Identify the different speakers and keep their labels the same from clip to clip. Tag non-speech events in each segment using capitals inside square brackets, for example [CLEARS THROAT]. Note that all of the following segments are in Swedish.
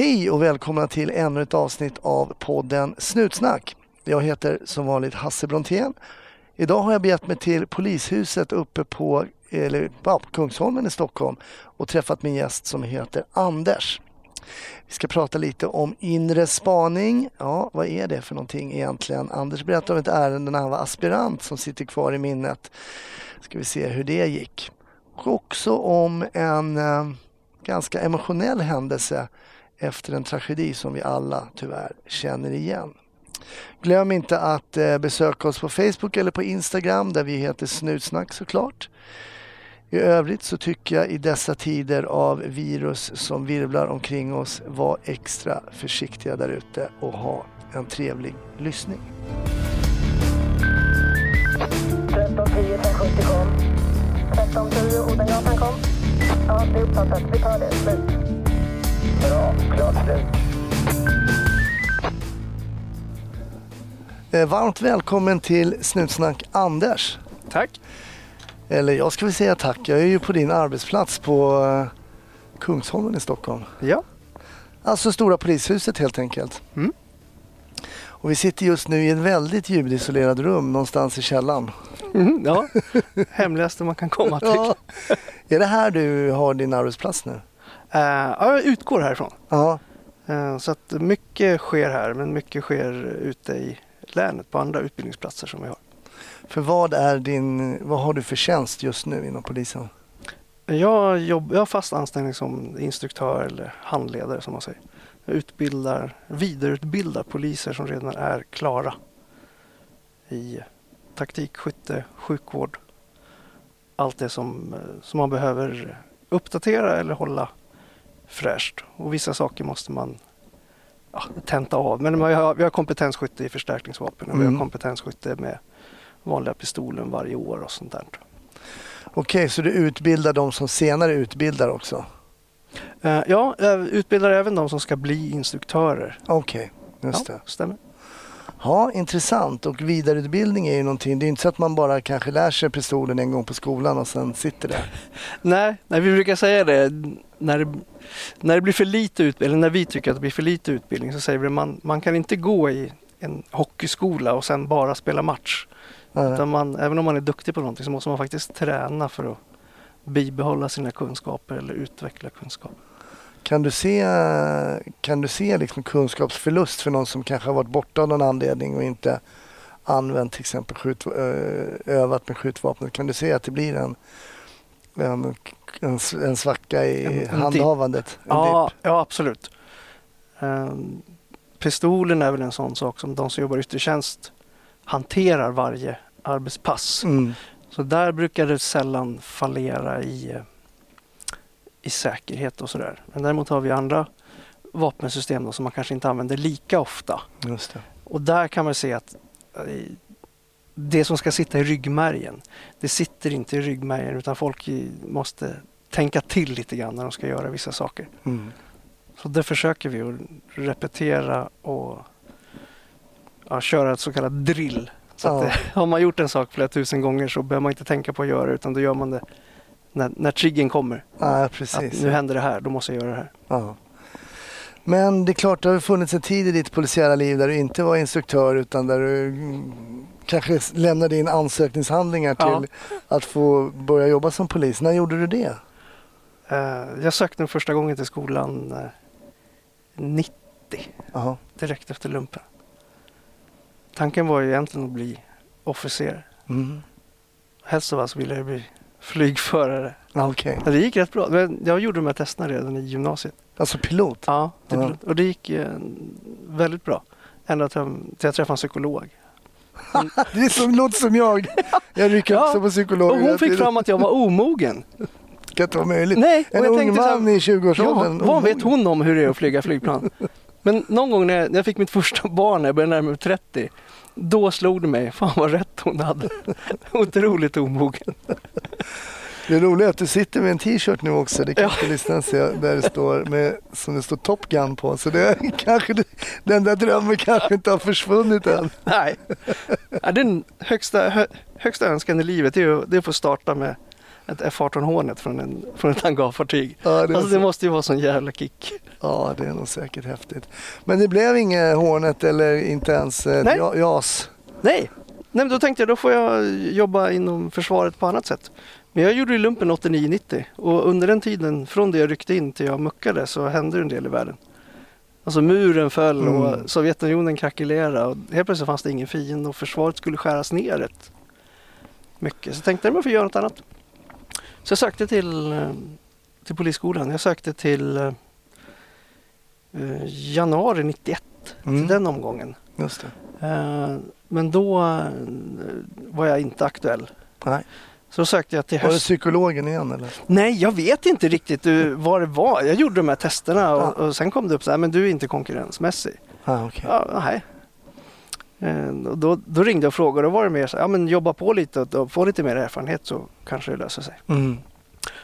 Speaker 1: Hej och välkomna till ännu ett avsnitt av podden Snutsnack. Jag heter som vanligt Hasse Brontén. Idag har jag begett mig till polishuset uppe på, eller, ja, Kungsholmen i Stockholm och träffat min gäst som heter Anders. Vi ska prata lite om inre spaning. Ja, vad är det för någonting egentligen? Anders berättade om ett ärende när han var aspirant som sitter kvar i minnet. Ska vi se hur det gick. Och också om en eh, ganska emotionell händelse efter en tragedi som vi alla tyvärr känner igen. Glöm inte att eh, besöka oss på Facebook eller på Instagram där vi heter Snutsnack såklart. I övrigt så tycker jag i dessa tider av virus som virvlar omkring oss, var extra försiktiga där ute och ha en trevlig lyssning.
Speaker 2: 1310 1070 kom. 1310 Odengatan kom. Ja, det är uppfattat. Vi tar det. Slut. Bra. Klart slut.
Speaker 1: Eh, varmt välkommen till Snutsnack Anders.
Speaker 3: Tack.
Speaker 1: Eller jag ska väl säga tack, jag är ju på din arbetsplats på eh, Kungsholmen i Stockholm.
Speaker 3: Ja.
Speaker 1: Alltså Stora polishuset helt enkelt.
Speaker 3: Mm.
Speaker 1: Och vi sitter just nu i ett väldigt ljudisolerat rum någonstans i källaren.
Speaker 3: Mm, ja. [LAUGHS] Hemligaste man kan komma till.
Speaker 1: Ja. Är det här du har din arbetsplats nu?
Speaker 3: Eh, ja, jag utgår härifrån.
Speaker 1: Ja.
Speaker 3: Eh, så att mycket sker här men mycket sker ute i länet på andra utbildningsplatser som vi har.
Speaker 1: För vad är din, vad har du för tjänst just nu inom polisen?
Speaker 3: Jag, jobb, jag har fast anställning som instruktör eller handledare som man säger. Jag utbildar, vidareutbildar poliser som redan är klara i taktik, skytte, sjukvård. Allt det som, eh, som man behöver uppdatera eller hålla fräscht. Och vissa saker måste man ja, tenta av. Men vi har, vi har kompetensskytte i förstärkningsvapen och vi
Speaker 1: Mm.
Speaker 3: har kompetensskytte med vanliga pistolen varje år och sånt där.
Speaker 1: Okej, så du utbildar de som senare utbildar också?
Speaker 3: Eh, Ja, jag utbildar även de som ska bli instruktörer.
Speaker 1: Okej, just
Speaker 3: ja,
Speaker 1: det.
Speaker 3: stämmer.
Speaker 1: Ja, intressant. Och vidareutbildning är ju någonting. Det är inte så att man bara kanske lär sig pistolen en gång på skolan och sen sitter där. [LAUGHS]
Speaker 3: Nej, nej, vi brukar säga det när, det när det blir för lite utbildning, eller när vi tycker att det blir för lite utbildning så säger vi att man, man kan inte gå i en hockeyskola och sen bara spela match. Utan man, även om man är duktig på någonting så måste man faktiskt träna för att bibehålla sina kunskaper eller utveckla kunskap.
Speaker 1: Kan du se, kan du se liksom kunskapsförlust för någon som kanske har varit borta av någon anledning och inte använt till exempel skjut, övat med skjutvapnet? Kan du se att det blir en, en, en, en svacka i
Speaker 3: En-
Speaker 1: handhavandet?
Speaker 3: Ja, ja absolut. Ehm, pistolen är väl en sån sak som de som jobbar i yttre tjänst hanterar varje arbetspass.
Speaker 1: Mm.
Speaker 3: Så där brukar det sällan fallera i, eh, i säkerhet och sådär. Men däremot har vi andra vapensystem då, som man kanske inte använder lika ofta. Och där kan man se att eh, det som ska sitta i ryggmärgen, det sitter inte i ryggmärgen utan folk måste tänka till lite grann när de ska göra vissa saker.
Speaker 1: Mm.
Speaker 3: Så det försöker vi att repetera och ja, köra ett så kallat drill. Så att
Speaker 1: Ja.
Speaker 3: det, [LAUGHS] har man gjort en sak flera tusen gånger så behöver man inte tänka på att göra det utan då gör man det när, när triggern kommer.
Speaker 1: Ja, precis.
Speaker 3: nu händer det här, då måste jag göra det här.
Speaker 1: Ja. Men det är klart, det har funnits en tid i ditt polisiära liv där du inte var instruktör utan där du kanske lämnade in ansökningshandlingar till
Speaker 3: Ja.
Speaker 1: att få börja jobba som polis. När gjorde du det?
Speaker 3: Eh, jag sökte första gången till skolan eh, 90,
Speaker 1: Jaha.
Speaker 3: direkt efter lumpen. Tanken var ju egentligen att bli officer.
Speaker 1: Mm.
Speaker 3: Helst av allt ville jag bli flygförare.
Speaker 1: Ja, Okej,
Speaker 3: Men det gick rätt bra. Men jag gjorde de här testerna redan i gymnasiet.
Speaker 1: alltså pilot.
Speaker 3: Ja, det,
Speaker 1: Ja.
Speaker 3: och det gick eh, väldigt bra. Ända till, till jag träffade en psykolog. [LAUGHS]
Speaker 1: Det är som, låter som jag. Jag rycker
Speaker 3: Ja,
Speaker 1: också på psykologer.
Speaker 3: Och hon fick fram att jag var omogen.
Speaker 1: Det [LAUGHS] kan inte vara möjligt.
Speaker 3: Nej,
Speaker 1: En
Speaker 3: jag
Speaker 1: ung
Speaker 3: så här,
Speaker 1: man i 20-årsåldern.
Speaker 3: ja, vad vet hon om hur det är att flyga flygplan? Men någon gång när jag, när jag fick mitt första [LAUGHS] barn, när jag började närma mig 30, då slog det mig, fan vad rätt hon hade. Otroligt omogen.
Speaker 1: Det är roligt att du sitter med en t-shirt nu också. Det kanske
Speaker 3: Ja.
Speaker 1: lyssnarna ser där det står med, som det står Top Gun på. Så det är [LAUGHS] kanske, den där drömmen kanske inte har försvunnit än.
Speaker 3: Nej, ja, den högsta, hö, högsta önskan i livet är ju det är att få starta med ett F18 Hornet från, en, från ett hangarfartyg.
Speaker 1: Ja, det, är
Speaker 3: Alltså det måste ju vara sån jävla kick.
Speaker 1: ja, det är nog säkert häftigt. Men det blev inget Hornet eller inte ens ett
Speaker 3: Nej.
Speaker 1: ja- JAS?
Speaker 3: Nej. Nej, men då tänkte jag då får jag jobba inom försvaret på annat sätt. Men jag gjorde lumpen 89-90 och under den tiden, från det jag ryckte in till jag muckade, så hände det en del i världen. Alltså muren föll
Speaker 1: Mm.
Speaker 3: och Sovjetunionen krackelerade och helt plötsligt fanns det ingen fiende och försvaret skulle skäras ner rätt mycket. Så jag tänkte att man får göra något annat. Så jag sökte till, eh, till polisskolan. Jag sökte till eh, eh, januari 91,
Speaker 1: Mm.
Speaker 3: till den omgången.
Speaker 1: Just det.
Speaker 3: Eh, Men då eh, var jag inte aktuell.
Speaker 1: Nej.
Speaker 3: Så sökte jag till
Speaker 1: Var det
Speaker 3: höst.
Speaker 1: psykologen igen eller?
Speaker 3: Nej, jag vet inte riktigt vad det var. Jag gjorde de här testerna och, och sen kom det upp så här, men du är inte konkurrensmässig.
Speaker 1: Ah, okay.
Speaker 3: Ja, nej. Eh, Då, då ringde jag och frågade och då var det mer så ja men jobba på lite och, och få lite mer erfarenhet så kanske det löser sig.
Speaker 1: mm.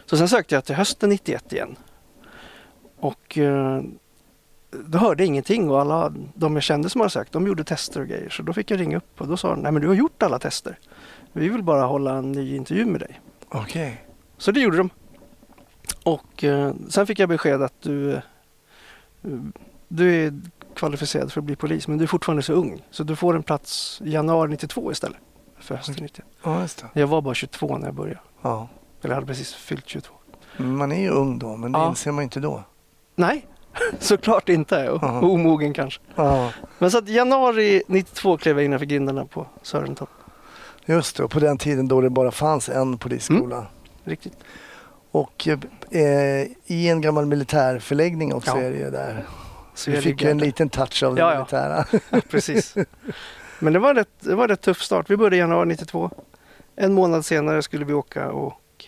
Speaker 3: Så sen sökte jag till hösten 91 igen. Och eh, då hörde jag ingenting och alla de jag kände som hade sökt, de gjorde tester och grejer. Så då fick jag ringa upp och då sa de, nej men du har gjort alla tester. Vi vill bara hålla en ny intervju med dig.
Speaker 1: Okej.
Speaker 3: Så det gjorde de. Och eh, sen fick jag besked att du, eh, du är kvalificerad för att bli polis men du är fortfarande så ung. Så du får en plats i januari 92 istället. För hösten 91.
Speaker 1: Ja, just det.
Speaker 3: Jag var bara 22 när jag började.
Speaker 1: Ja.
Speaker 3: Eller hade precis fyllt 22.
Speaker 1: Man är ju ung då, men det
Speaker 3: Ja.
Speaker 1: inser man inte då.
Speaker 3: Nej, [LAUGHS] såklart inte. Och
Speaker 1: Aha.
Speaker 3: omogen kanske.
Speaker 1: Ja,
Speaker 3: Men så att januari 92 klev jag innanför grindarna på Sörentorp.
Speaker 1: Just det. Och på den tiden då det bara fanns en polisskola.
Speaker 3: Riktigt.
Speaker 1: Och eh, i en gammal militärförläggning också
Speaker 3: Ja.
Speaker 1: är det ju där.
Speaker 3: Så
Speaker 1: vi fick ju en liten touch av det
Speaker 3: Ja, ja.
Speaker 1: militära. [LAUGHS]
Speaker 3: Precis. Men det var, rätt, det var rätt tuff start. Vi började i januari 92. En månad senare skulle vi åka och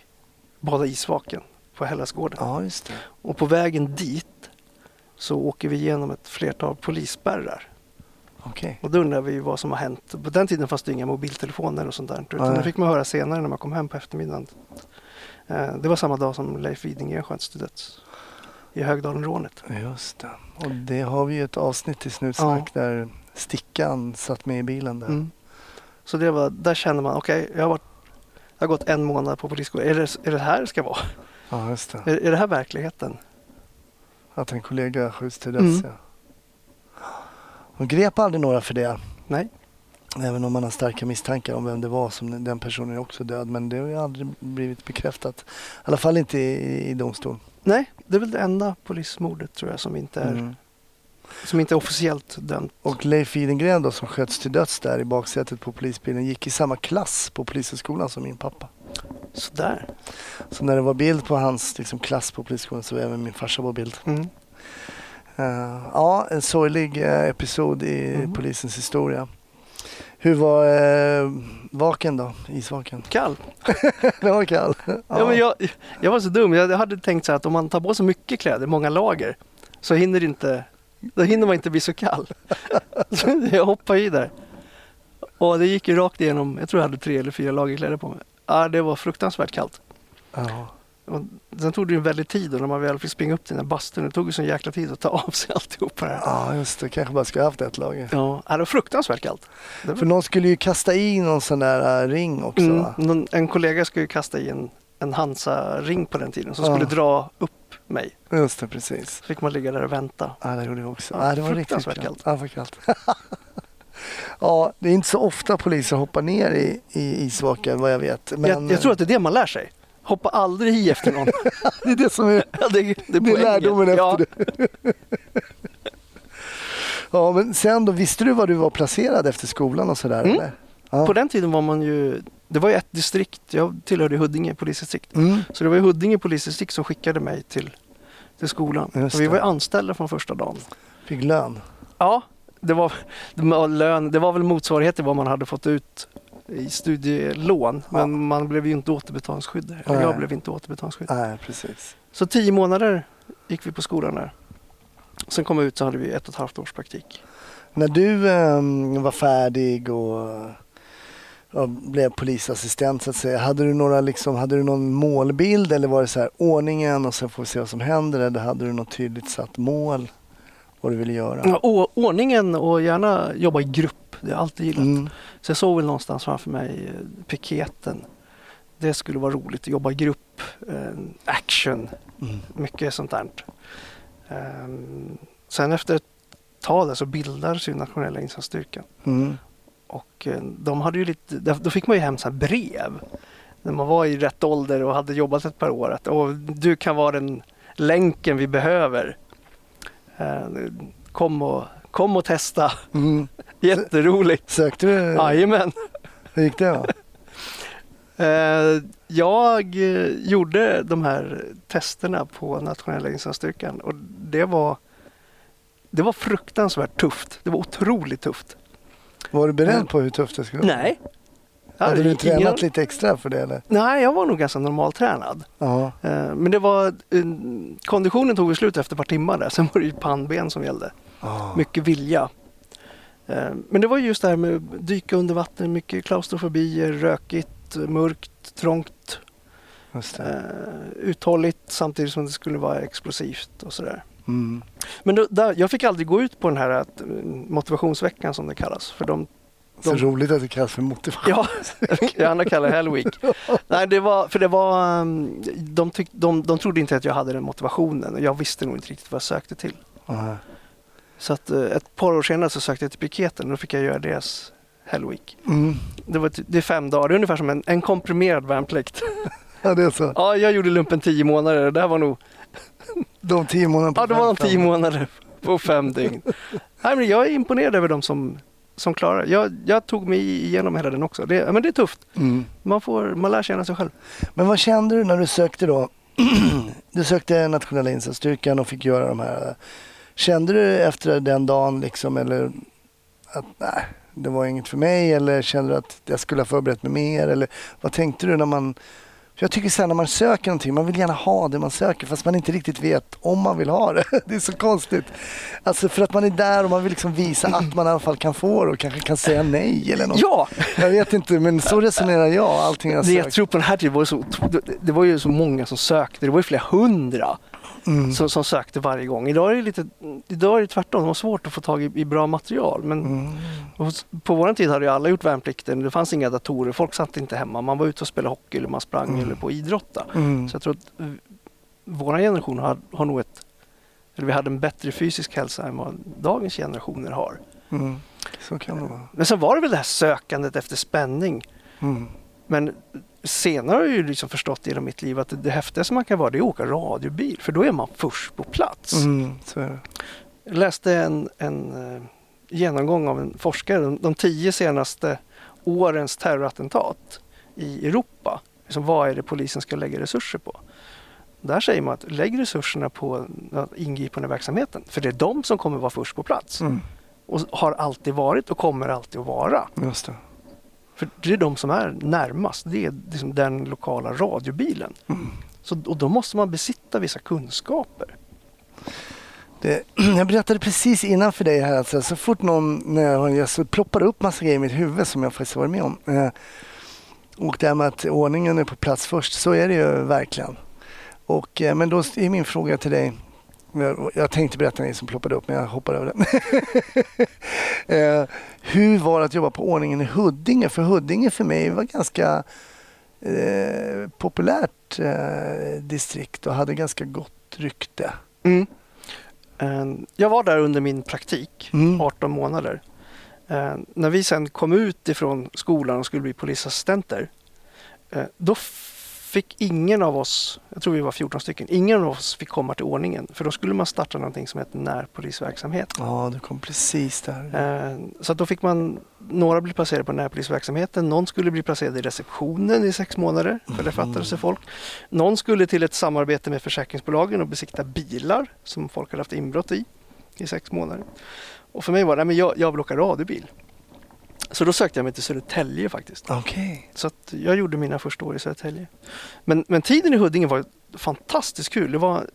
Speaker 3: bada isvaken på Hellasgården.
Speaker 1: ja, just det.
Speaker 3: Och på vägen dit så åker vi igenom ett flertal polisspärrar.
Speaker 1: Okej.
Speaker 3: Och då undrar vi vad som har hänt. På den tiden fanns det inga mobiltelefoner och sånt där. Utan
Speaker 1: Nej.
Speaker 3: det fick man höra senare när man kom hem på eftermiddagen. Eh, Det var samma dag som Leif Widingö sköts till döds i Högdalenrånet.
Speaker 1: Just det. Och det har vi ju ett avsnitt i Snutsnack där Stickan satt med i bilen där.
Speaker 3: Mm. Så det var, där kände man, okej, jag, har varit, jag har gått en månad på polisskolan. Är det, är det här det ska vara?
Speaker 1: Ja, just det.
Speaker 3: Är, är det här verkligheten?
Speaker 1: Att en kollega skjuts till döds.
Speaker 3: Mm.
Speaker 1: Ja. De grep aldrig några för det.
Speaker 3: Nej.
Speaker 1: Även om man har starka misstankar om vem det var som den personen är också död. Men det har ju aldrig blivit bekräftat. I alla fall inte i, i domstol.
Speaker 3: Nej, det är väl det enda polismordet tror jag som inte är,
Speaker 1: Mm.
Speaker 3: som inte är officiellt dömt.
Speaker 1: Och Leif Widengren då som sköts till döds där i baksätet på polisbilen gick i samma klass på polishögskolan som min pappa.
Speaker 3: Sådär.
Speaker 1: Så när det var bild på hans liksom, klass på polisskolan så var även min farsa på bild.
Speaker 3: Mm.
Speaker 1: Eh, ja, en sorglig eh, episod i
Speaker 3: Mhm.
Speaker 1: polisens historia. Hur var uh, vaken då? Isvaken?
Speaker 3: Kall. [LAUGHS]
Speaker 1: Den var kall.
Speaker 3: Ja. men jag, jag var så dum. Jag hade tänkt så här att om man tar på sig mycket kläder, många lager, så hinner, inte, då hinner man inte bli så kall. [LAUGHS] Så jag hoppade i där. Och det gick ju rakt igenom, jag tror jag hade tre eller fyra lager kläder på mig. Ja, det var fruktansvärt kallt.
Speaker 1: Ja.
Speaker 3: Och sen tog det ju en väldig tid och när man väl fick springa upp till den där bastun, det tog ju sån jäkla tid att ta av sig alltihopa det här.
Speaker 1: ja, just det. Kanske bara skulle haft ett lager.
Speaker 3: Ja, det var fruktansvärt kallt. Var,
Speaker 1: För någon skulle ju kasta i någon sån där eh, ring också.
Speaker 3: mm, någon, en kollega skulle ju kasta i en, en Hansa-ring på den tiden som
Speaker 1: Ja.
Speaker 3: skulle dra upp mig.
Speaker 1: Just det, precis.
Speaker 3: Så fick man ligga där och vänta.
Speaker 1: Ja, det gjorde vi också.
Speaker 3: Ja,
Speaker 1: Ja, det var riktigt
Speaker 3: fruktansvärt
Speaker 1: kallt. Ja, det var kallt. [LAUGHS] ja, det är inte så ofta poliser hoppar ner i, i isvaken vad jag vet. Men
Speaker 3: jag, jag tror att det är det man lär sig. Hoppa aldrig i efter någon. [LAUGHS]
Speaker 1: det är det som är
Speaker 3: ja, det, det,
Speaker 1: Det är lärdomen
Speaker 3: ja,
Speaker 1: efter det. [LAUGHS] Ja, men sen då, visste du var du var placerad efter skolan och sådär?
Speaker 3: Mm.
Speaker 1: Eller? Ja.
Speaker 3: På den tiden var man ju, det var ju ett distrikt, jag tillhörde Huddinge polisdistrikt.
Speaker 1: Mm.
Speaker 3: Så det var ju Huddinge polisdistrikt som skickade mig till, till skolan. Och vi var ju anställda från första dagen.
Speaker 1: Fick lön.
Speaker 3: Ja, det var, det var lön, det var väl motsvarighet till vad man hade fått ut i studielån.
Speaker 1: Ja.
Speaker 3: Men man blev ju inte återbetalningsskyldig. Eller jag blev inte återbetalningsskyldig.
Speaker 1: Nej, precis.
Speaker 3: Så tio månader gick vi på skolan där. Sen kom jag ut så hade vi ett och ett halvt års praktik.
Speaker 1: När du ehm, var färdig och ja, blev polisassistent så att säga. Hade du, några, liksom, hade du någon målbild eller var det så här ordningen och sen får vi se vad som händer? Eller hade du något tydligt satt mål? Vad du ville göra?
Speaker 3: Ja, ordningen och gärna jobba i grupp. Det har jag alltid gillat.
Speaker 1: Mm.
Speaker 3: Så jag såg väl någonstans framför mig eh, piketen Det skulle vara roligt att jobba i grupp, eh, action,
Speaker 1: Mm.
Speaker 3: mycket sånt där. Ehm, sen efter ett tag där så bildades ju nationella insatsstyrkan.
Speaker 1: Mm.
Speaker 3: Och eh, de hade ju lite, då fick man ju hem så brev. När man var i rätt ålder och hade jobbat ett par år. Att Åh, du kan vara den länken vi behöver. Eh, Kom och, kom och testa.
Speaker 1: Mm. [LAUGHS]
Speaker 3: Jätteroligt.
Speaker 1: Sökte du?
Speaker 3: Jajamän.
Speaker 1: Hur gick det då? [LAUGHS]
Speaker 3: Eh, Jag eh, gjorde de här testerna på nationella insatsstyrkan och det var det var fruktansvärt tufft. Det var otroligt tufft.
Speaker 1: Var du beredd på hur tufft det skulle vara?
Speaker 3: Nej.
Speaker 1: Hade du
Speaker 3: Ingen-
Speaker 1: tränat lite extra för det eller?
Speaker 3: Nej, jag var nog ganska normaltränad. Eh, Men det var, eh, konditionen tog slut efter ett par timmar där. Sen var det ju pannben som gällde.
Speaker 1: ja.
Speaker 3: Mycket vilja. Eh, Men det var ju just det här med att dyka under vatten, mycket klaustrofobier, rökigt, mörkt, trångt, eh, uthålligt samtidigt som det skulle vara explosivt och sådär.
Speaker 1: Mm.
Speaker 3: Men då, där, jag fick aldrig gå ut på den här eh, motivationsveckan som det kallas. För de,
Speaker 1: Så
Speaker 3: de,
Speaker 1: roligt att det kallas för motivation.
Speaker 3: Ja, [LAUGHS] kallar det Hell Week. Nej, det var, för det var, um, de, tyck, de, de trodde inte att jag hade den motivationen och jag visste nog inte riktigt vad jag sökte till.
Speaker 1: Ja.
Speaker 3: Så att eh, ett par år senare så sökte jag till piketen och då fick jag göra deras Hell Week.
Speaker 1: Mm.
Speaker 3: Det, var, ty- det är fem dagar, det är ungefär som en, en komprimerad värnplikt. [LAUGHS]
Speaker 1: ja, det är så.
Speaker 3: Ja, jag gjorde lumpen tio månader det här var nog,
Speaker 1: De tio månaderna på
Speaker 3: ja det var de tio månader på fem dygn. Nej, men jag är imponerad över de som, som klarar jag, jag tog mig igenom hela den också. Det, men det är tufft.
Speaker 1: Mm.
Speaker 3: Man, får, man lär känna sig själv.
Speaker 1: Men vad kände du när du sökte då? [CLEARS THROAT] du sökte nationella insatsstyrkan och fick göra de här. Kände du efter den dagen liksom eller att nej, det var inget för mig eller kände du att jag skulle ha förberett mig mer eller vad tänkte du när man för jag tycker sen när man söker någonting, man vill gärna ha det man söker fast man inte riktigt vet om man vill ha det. [LAUGHS] Det är så konstigt. Alltså för att man är där och man vill liksom visa att man i alla fall kan få det och kanske kan säga nej eller något.
Speaker 3: Ja!
Speaker 1: Jag vet inte men så resonerar jag. Allting jag
Speaker 3: Det jag tror på den här tiden var så, det var ju så många som sökte. Det var ju flera hundra
Speaker 1: Mm.
Speaker 3: som, som sökte varje gång. Idag är det, lite, idag är det tvärtom. Det var svårt att få tag i, i bra material. Men
Speaker 1: Mm.
Speaker 3: hos- på vår tid hade ju alla gjort värnplikten. Det fanns inga datorer. Folk satt inte hemma. Man var ute och spelade hockey eller man sprang
Speaker 1: Mm.
Speaker 3: eller på idrotta.
Speaker 1: Mm.
Speaker 3: Så jag tror att eh, vår generation har, har nog ett eller vi hade en bättre fysisk hälsa än vad dagens generationer har.
Speaker 1: Mm.
Speaker 3: Men sen var det väl det här sökandet efter spänning.
Speaker 1: Mm.
Speaker 3: Men senare har jag ju liksom förstått genom mitt liv att det, häftigaste man kan vara det är att åka radiobil. För då är man först på plats.
Speaker 1: Mm.
Speaker 3: Jag läste en, en eh, genomgång av en forskare. De, de tio senaste årens terrorattentat i Europa. Liksom, vad är det polisen ska lägga resurser på? Där säger man att lägg resurserna på att ingripa i verksamheten. För det är de som kommer vara först på plats.
Speaker 1: Mm.
Speaker 3: Och har alltid varit och kommer alltid att vara.
Speaker 1: Just det.
Speaker 3: För det är de som är närmast. Det är liksom den lokala radiobilen.
Speaker 1: Mm.
Speaker 3: Så, och då måste man besitta vissa kunskaper.
Speaker 1: Det, [CLEARS THROAT] jag berättade precis innan för dig här alltså, så fort någon när jag har en gäst så ploppar det upp massa grejer i mitt huvud som jag faktiskt varit med om. Eh, och det här med att ordningen är på plats först, så är det ju verkligen. Och, eh, men då är min fråga till dig, jag, jag tänkte berätta en som ploppade upp men jag hoppar över den. [LAUGHS] eh, hur var det att jobba på ordningen i Huddinge? För Huddinge för mig var ganska eh, populärt eh, distrikt och hade ganska gott rykte.
Speaker 3: Eh, Jag var där under min praktik,
Speaker 1: Mm.
Speaker 3: 18 månader. Eh, När vi sen kom ut ifrån skolan och skulle bli polisassistenter, eh, då fick ingen av oss, jag tror vi var 14 stycken, ingen av oss fick komma till ordningen. För då skulle man starta någonting som heter närpolisverksamhet.
Speaker 1: Ja, du kom precis där.
Speaker 3: Eh, Så då fick man, några bli placerade på närpolisverksamheten, någon skulle bli placerad i receptionen i sex månader, för det fattades sig folk. Någon skulle till ett samarbete med försäkringsbolagen och besikta bilar som folk hade haft inbrott i, i sex månader. Och för mig var det, men jag, jag vill åka radiobil. Så då sökte jag mig till Södertälje faktiskt.
Speaker 1: Okej.
Speaker 3: Så att jag gjorde mina första år i Södertälje. Men, men tiden i Huddinge var fantastiskt kul. Det var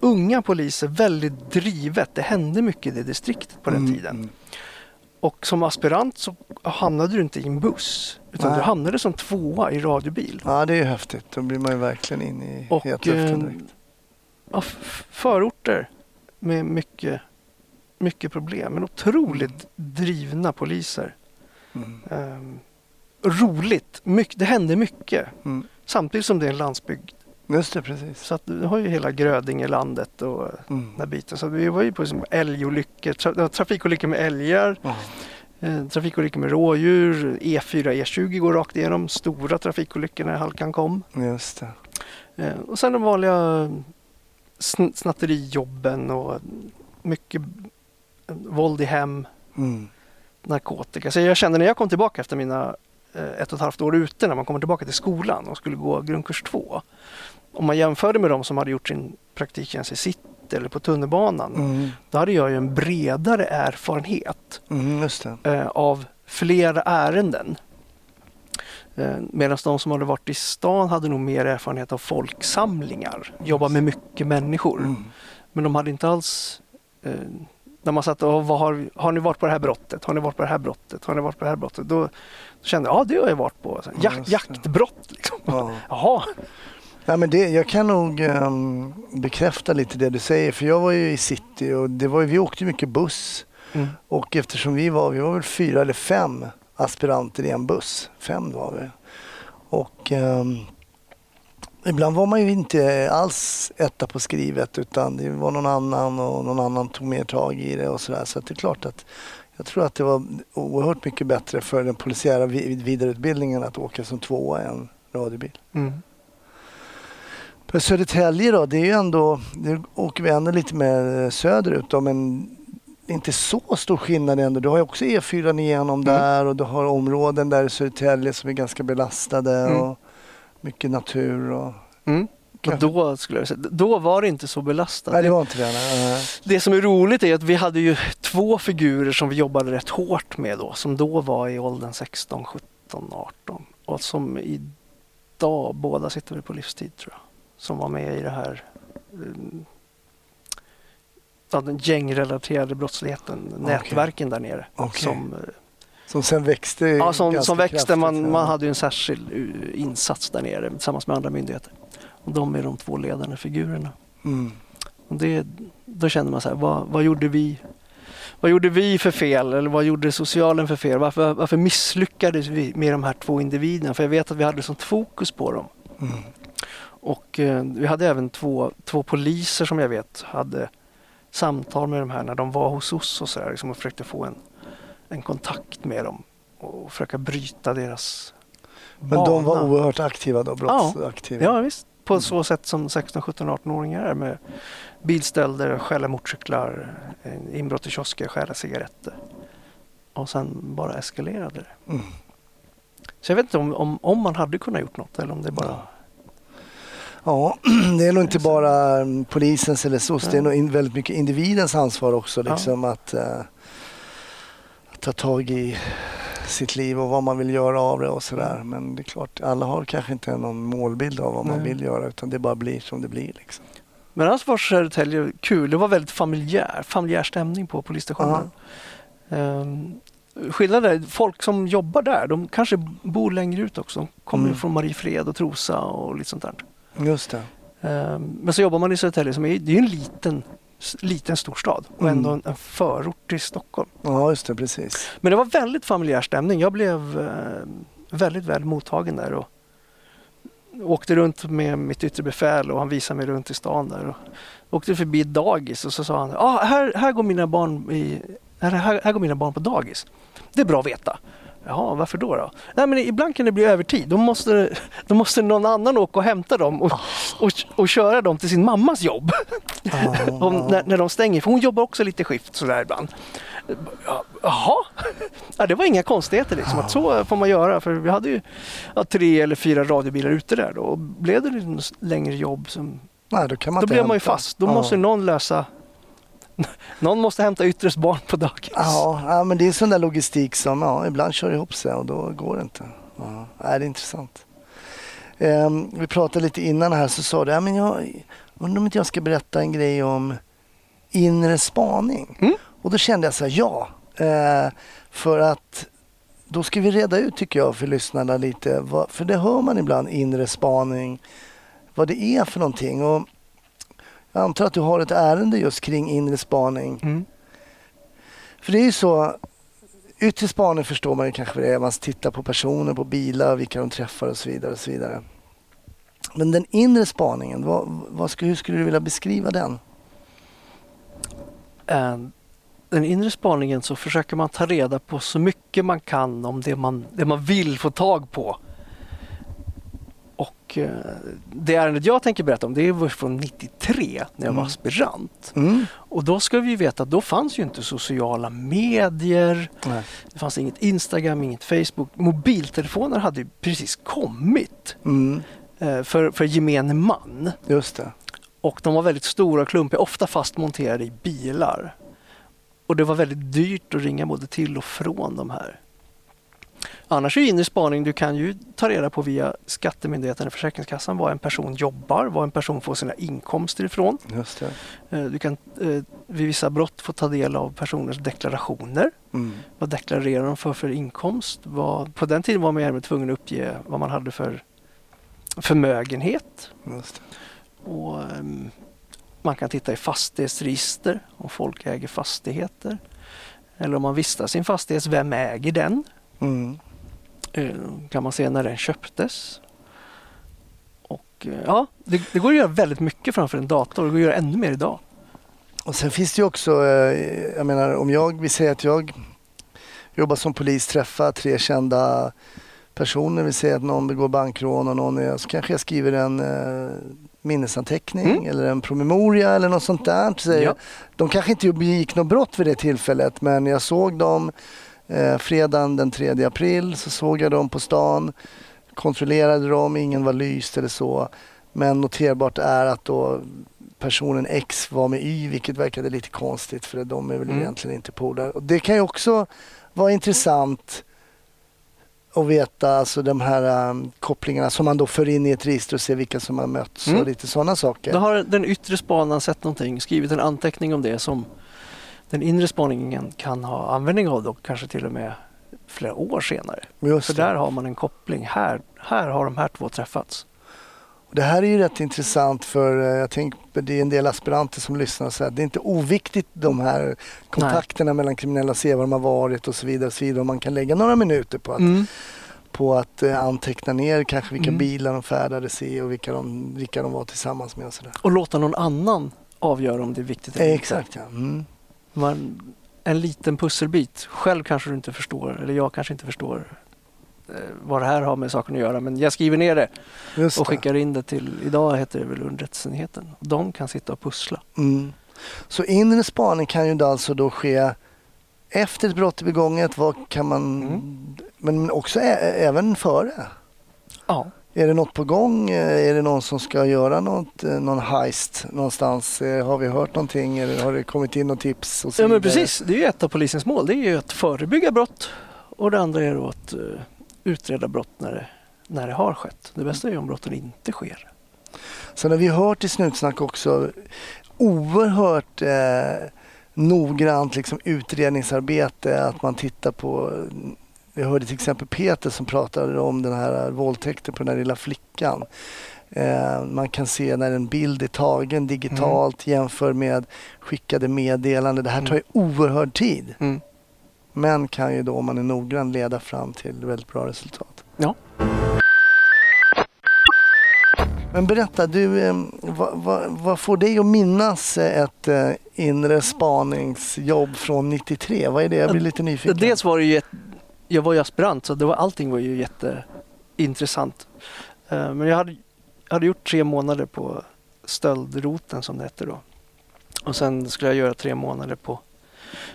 Speaker 3: unga poliser, väldigt drivet. Det hände mycket i det distriktet på den
Speaker 1: Mm,
Speaker 3: tiden. Och som aspirant så hamnade du inte i en buss. Utan
Speaker 1: Nej.
Speaker 3: du hamnade som tvåa i radiobil.
Speaker 1: Ja, det är ju häftigt. Då blir man ju verkligen in i
Speaker 3: Och
Speaker 1: hetluften
Speaker 3: eh,
Speaker 1: direkt.
Speaker 3: ja, förorter med mycket, mycket problem. Men otroligt drivna poliser.
Speaker 1: Mm.
Speaker 3: Ehm, roligt. Mycket, det hände mycket.
Speaker 1: Mm.
Speaker 3: Samtidigt som det är en landsbygd.
Speaker 1: Just det, precis.
Speaker 3: Så att du har ju hela Grödingelandet och
Speaker 1: Mm.
Speaker 3: den här biten. Så vi var ju på liksom älgolyckor, tra, trafikolyckor med älgar, eh, trafikolyckor med rådjur, E E4, E20 går rakt igenom, stora trafikolyckor när halkan kom.
Speaker 1: Just det.
Speaker 3: Eh, och sen de vanliga sn- snatterijobben och mycket eh, våld i hem,
Speaker 1: Mm.
Speaker 3: Narkotika. Så jag kände när jag kom tillbaka efter mina eh, ett och ett halvt år ute, när man kommer tillbaka till skolan och skulle gå grundkurs två. Om man jämförde med de som hade gjort sin praktiktjänst i city eller på tunnelbanan,
Speaker 1: Mm.
Speaker 3: då hade jag ju en bredare erfarenhet
Speaker 1: Mm,
Speaker 3: eh, av flera ärenden. Eh, Medan de som hade varit i stan hade nog mer erfarenhet av folksamlingar, jobba med mycket människor.
Speaker 1: Mm.
Speaker 3: Men de hade inte alls... Eh, när man satt och vad har, har ni varit på det här brottet? Har ni varit på det här brottet? Har ni varit på det här brottet? Då, då kände jag, ja det har jag varit på. Så,
Speaker 1: Ja,
Speaker 3: jak, jaktbrott liksom.
Speaker 1: Ja. [LAUGHS]
Speaker 3: Jaha.
Speaker 1: Ja, men det, jag kan nog ehm, bekräfta lite det du säger. För jag var ju i city och det var vi åkte mycket buss.
Speaker 3: Mm.
Speaker 1: Och eftersom vi var, vi var väl fyra eller fem aspiranter i en buss. Fem var vi. Och ehm, ibland var man ju inte alls etta på skrivet utan det var någon annan och någon annan tog mer tag i det och sådär. Så att det är klart att jag tror att det var oerhört mycket bättre för den polisiära vi- vidareutbildningen att åka som tvåa en radiobil.
Speaker 3: Mm.
Speaker 1: Södertälje då, det är ju ändå, nu åker vi ändå lite mer söderut då, men inte så stor skillnad ändå. Du har ju också E4 igenom
Speaker 3: Mm.
Speaker 1: där och du har områden där i Södertälje som är ganska belastade
Speaker 3: Mm.
Speaker 1: och mycket natur och...
Speaker 3: Mm. Och då, skulle jag säga, då var det inte så belastat.
Speaker 1: Nej, det var inte det. Nej.
Speaker 3: Det som är roligt är att vi hade ju två figurer som vi jobbade rätt hårt med då, som då var i åldern 16, 17, 18 och som idag båda sitter på livstid tror jag. Som var med i det här ja, den gängrelaterade brottsligheten, nätverken där nere.
Speaker 1: Okej.
Speaker 3: Som, eh,
Speaker 1: Som sen växte
Speaker 3: ja, som, som växte,
Speaker 1: kraftigt,
Speaker 3: man,
Speaker 1: ja.
Speaker 3: man hade ju en särskild uh, insats där nere tillsammans med andra myndigheter. Och de är de två ledande figurerna.
Speaker 1: Mm.
Speaker 3: Och det, då känner man så här, vad, vad gjorde vi? Vad gjorde vi för fel? Eller vad gjorde socialen för fel? Varför, varför misslyckades vi med de här två individerna? För jag vet att vi hade sånt fokus på dem.
Speaker 1: Mm.
Speaker 3: Och eh, vi hade även två, två poliser som jag vet hade samtal med de här när de var hos oss och så där, liksom, och försökte få en, en kontakt med dem och försöka bryta deras
Speaker 1: Men de var oerhört aktiva då, brottsaktiva?
Speaker 3: Ja visst, på så sätt som 16, 17, 18-åringar är med bilstölder, stjäla motorcyklar, eh, inbrott i kiosker, stjäla cigaretter. Och sen bara eskalerade det.
Speaker 1: Mm.
Speaker 3: Så jag vet inte om, om, om man hade kunnat gjort något eller om det bara...
Speaker 1: Ja, [CLEARS THROAT] det är nog inte bara mm, polisens eller SOS, det är nog väldigt mycket individens ansvar också.
Speaker 3: Ja.
Speaker 1: Liksom, att, eh, att ta tag i sitt liv och vad man vill göra av det och sådär. Men det är klart, alla har kanske inte någon målbild av vad man
Speaker 3: Nej.
Speaker 1: vill göra utan det bara blir som det blir. Liksom.
Speaker 3: Men annars var Södertälje kul. Det var väldigt familjär, familjär stämning på polisstationen. Um, skillnaden är folk som jobbar där, de kanske bor längre ut också. De kommer
Speaker 1: Mm.
Speaker 3: från Mariefred och Trosa och lite sånt där.
Speaker 1: Just det.
Speaker 3: Ehm, Men så jobbar man i Södertälje som är, det är en liten, liten storstad och
Speaker 1: Mm.
Speaker 3: ändå en, en förort till Stockholm.
Speaker 1: Ja, just det, precis.
Speaker 3: Men det var väldigt familjär stämning. Jag blev eh, väldigt väl mottagen där och åkte runt med mitt yttre befäl och han visade mig runt i stan där. Och åkte förbi ett dagis och så sa han, ah, här, här, går mina barn i, här, här, här går mina barn på dagis. Det är bra att veta. Jaha, varför då? då? Nej, men ibland kan det bli övertid. Då måste, då måste någon annan åka och hämta dem och, och, och köra dem till sin mammas jobb.
Speaker 1: Ja,
Speaker 3: Om, när, när de stänger, för hon jobbar också lite skift sådär ibland. Ja, Jaha, ja, det var inga konstigheter liksom. Att så får man göra. För vi hade ju ja, tre eller fyra radiobilar ute där då. Och blev det lite längre jobb som,
Speaker 1: Nej, då kan man
Speaker 3: då blev man ju fast. Då måste någon lösa någon måste hämta yttres barn på dagis.
Speaker 1: Ja, ja, men det är sån där logistik som ja, ibland kör ihop sig och då går det inte. Ja, det är intressant. Ehm, vi pratade lite innan här så sa du, ja, men jag undrar om inte jag ska berätta en grej om inre spaning.
Speaker 3: Mm.
Speaker 1: Och då kände jag så här, ja. Eh, för att då ska vi reda ut tycker jag för lyssnarna lite. Vad, för det hör man ibland, inre spaning. Vad det är för någonting. Och jag antar att du har ett ärende just kring inre spaning.
Speaker 3: Mm.
Speaker 1: För det är ju så, yttre spaning förstår man ju kanske vad det är. Man tittar på personer, på bilar, vilka de träffar och så vidare. Och så vidare. Men den inre spaningen, vad, vad skulle, hur skulle du vilja beskriva den?
Speaker 3: Eh, Den inre spaningen så försöker man ta reda på så mycket man kan om det man, det man vill få tag på. Och eh, det ärendet jag tänker berätta om det är från 93 när jag var
Speaker 1: Mm.
Speaker 3: aspirant.
Speaker 1: Mm.
Speaker 3: Och då ska vi veta att då fanns ju inte sociala medier,
Speaker 1: Nej.
Speaker 3: det fanns inget Instagram, inget Facebook. Mobiltelefoner hade precis kommit
Speaker 1: Mm.
Speaker 3: eh, för, för gemene man.
Speaker 1: Just det.
Speaker 3: Och de var väldigt stora och klumpiga, ofta fastmonterade i bilar. Och det var väldigt dyrt att ringa både till och från de här. Annars är inre spaning, du kan ju ta reda på via Skattemyndigheten och Försäkringskassan var en person jobbar, var en person får sina inkomster ifrån.
Speaker 1: Just det.
Speaker 3: Eh, Du kan eh, vid vissa brott få ta del av personers deklarationer.
Speaker 1: Mm.
Speaker 3: Vad deklarerar de för för inkomst? Vad, på den tiden var man även tvungen att uppge vad man hade för förmögenhet. Och, ehm, man kan titta i fastighetsregister om folk äger fastigheter. Eller om man vistas i en fastighet, vem äger den?
Speaker 1: Mm.
Speaker 3: Eh, kan man se när den köptes. Och eh, ja, det, det går att göra väldigt mycket framför en dator. Det går att göra ännu mer idag.
Speaker 1: Och sen finns det ju också, eh, jag menar om jag, vi säger att jag jobbar som polis, träffar tre kända personer, vi säger att någon begår bankrån och någon är, så kanske jag skriver en minnesanteckning
Speaker 3: Mm.
Speaker 1: eller en promemoria eller något sånt där. Säger,
Speaker 3: Ja.
Speaker 1: De kanske inte begick något brott vid det tillfället men jag såg dem eh, fredagen den 3 april så såg jag dem på stan, kontrollerade dem, ingen var lyst eller så. Men noterbart är att då personen X var med Y vilket verkade lite konstigt för de är väl
Speaker 3: Mm.
Speaker 1: egentligen inte polare. Och Det kan ju också vara intressant att veta alltså de här um, kopplingarna som man då för in i ett register och ser vilka som har mötts
Speaker 3: Mm.
Speaker 1: och lite sådana saker.
Speaker 3: Då har den yttre spanaren sett någonting, skrivit en anteckning om det som den inre spaningen kan ha användning av då kanske till och med flera år senare.
Speaker 1: Just
Speaker 3: För
Speaker 1: det.
Speaker 3: där har man en koppling. Här, här har de här två träffats.
Speaker 1: Det här är ju rätt intressant för eh, jag tänker det är en del aspiranter som lyssnar och säger att det är inte oviktigt de här kontakterna mellan kriminella, se var de har varit och så vidare. Och så vidare. Och man kan lägga några minuter på att,
Speaker 3: Mm.
Speaker 1: på att eh, anteckna ner kanske vilka
Speaker 3: Mm.
Speaker 1: bilar de färdades i och vilka de, vilka de var tillsammans med och sådär.
Speaker 3: Och låta någon annan avgöra om det är viktigt eller inte.
Speaker 1: exakt ja. Mm.
Speaker 3: Man, en liten pusselbit. Själv kanske du inte förstår, eller jag kanske inte förstår eh, vad det här har med saken att göra. Men jag skriver ner det
Speaker 1: Just
Speaker 3: och
Speaker 1: det.
Speaker 3: skickar in det till, idag heter det väl underrättelseenheten. De kan sitta och pussla.
Speaker 1: Mm. Så inre spaning kan ju då alltså då ske efter ett brott är begånget, vad kan man,
Speaker 3: Mm.
Speaker 1: men också även före.
Speaker 3: Ja.
Speaker 1: Är det något på gång? Eh, Är det någon som ska göra något, eh, någon heist någonstans? Eh, Har vi hört någonting eller har det kommit in något tips?
Speaker 3: Ja men precis, det är ju ett av polisens mål. Det är ju att förebygga brott och det andra är då att utreda brott när det, när det har skett. Det bästa är ju om brotten inte sker.
Speaker 1: Sen har vi hört i Snutsnack också oerhört eh, noggrant liksom, utredningsarbete. Att man tittar på, vi hörde till exempel Peter som pratade om den här våldtäkten på den här lilla flickan. Eh, man kan se när en bild är tagen digitalt jämför med skickade meddelanden. Det här tar ju oerhörd tid.
Speaker 3: Mm.
Speaker 1: Men kan ju då om man är noggrann leda fram till väldigt bra resultat.
Speaker 3: Ja.
Speaker 1: Men berätta, du, eh, vad, vad, vad får dig att minnas ett eh, inre spaningsjobb från 93? Vad är det? Jag blir lite nyfiken.
Speaker 3: Dels var det ju ett, jag var ju aspirant så det var, allting var ju jätteintressant. Eh, men jag hade, jag hade gjort tre månader på stöldroten som det hette då. Och sen skulle jag göra tre månader på,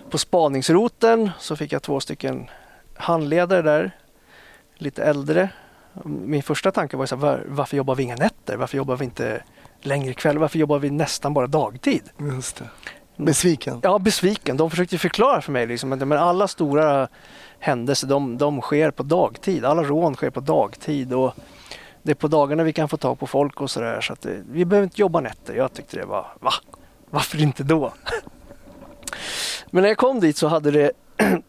Speaker 3: på spaningsroten. Så fick jag två stycken handledare där, lite äldre. Min första tanke var ju så här, var, varför jobbar vi inga nätter? Varför jobbar vi inte längre kväll? Varför jobbar vi nästan bara dagtid?
Speaker 1: Just det. Besviken?
Speaker 3: Ja, besviken. De försökte förklara för mig liksom, att men alla stora händelser de, de sker på dagtid. Alla rån sker på dagtid och det är på dagarna vi kan få tag på folk och sådär. Så det, vi behöver inte jobba nätter. Jag tyckte det var, va? Varför inte då? [LAUGHS] Men när jag kom dit så hade det [CLEARS THROAT]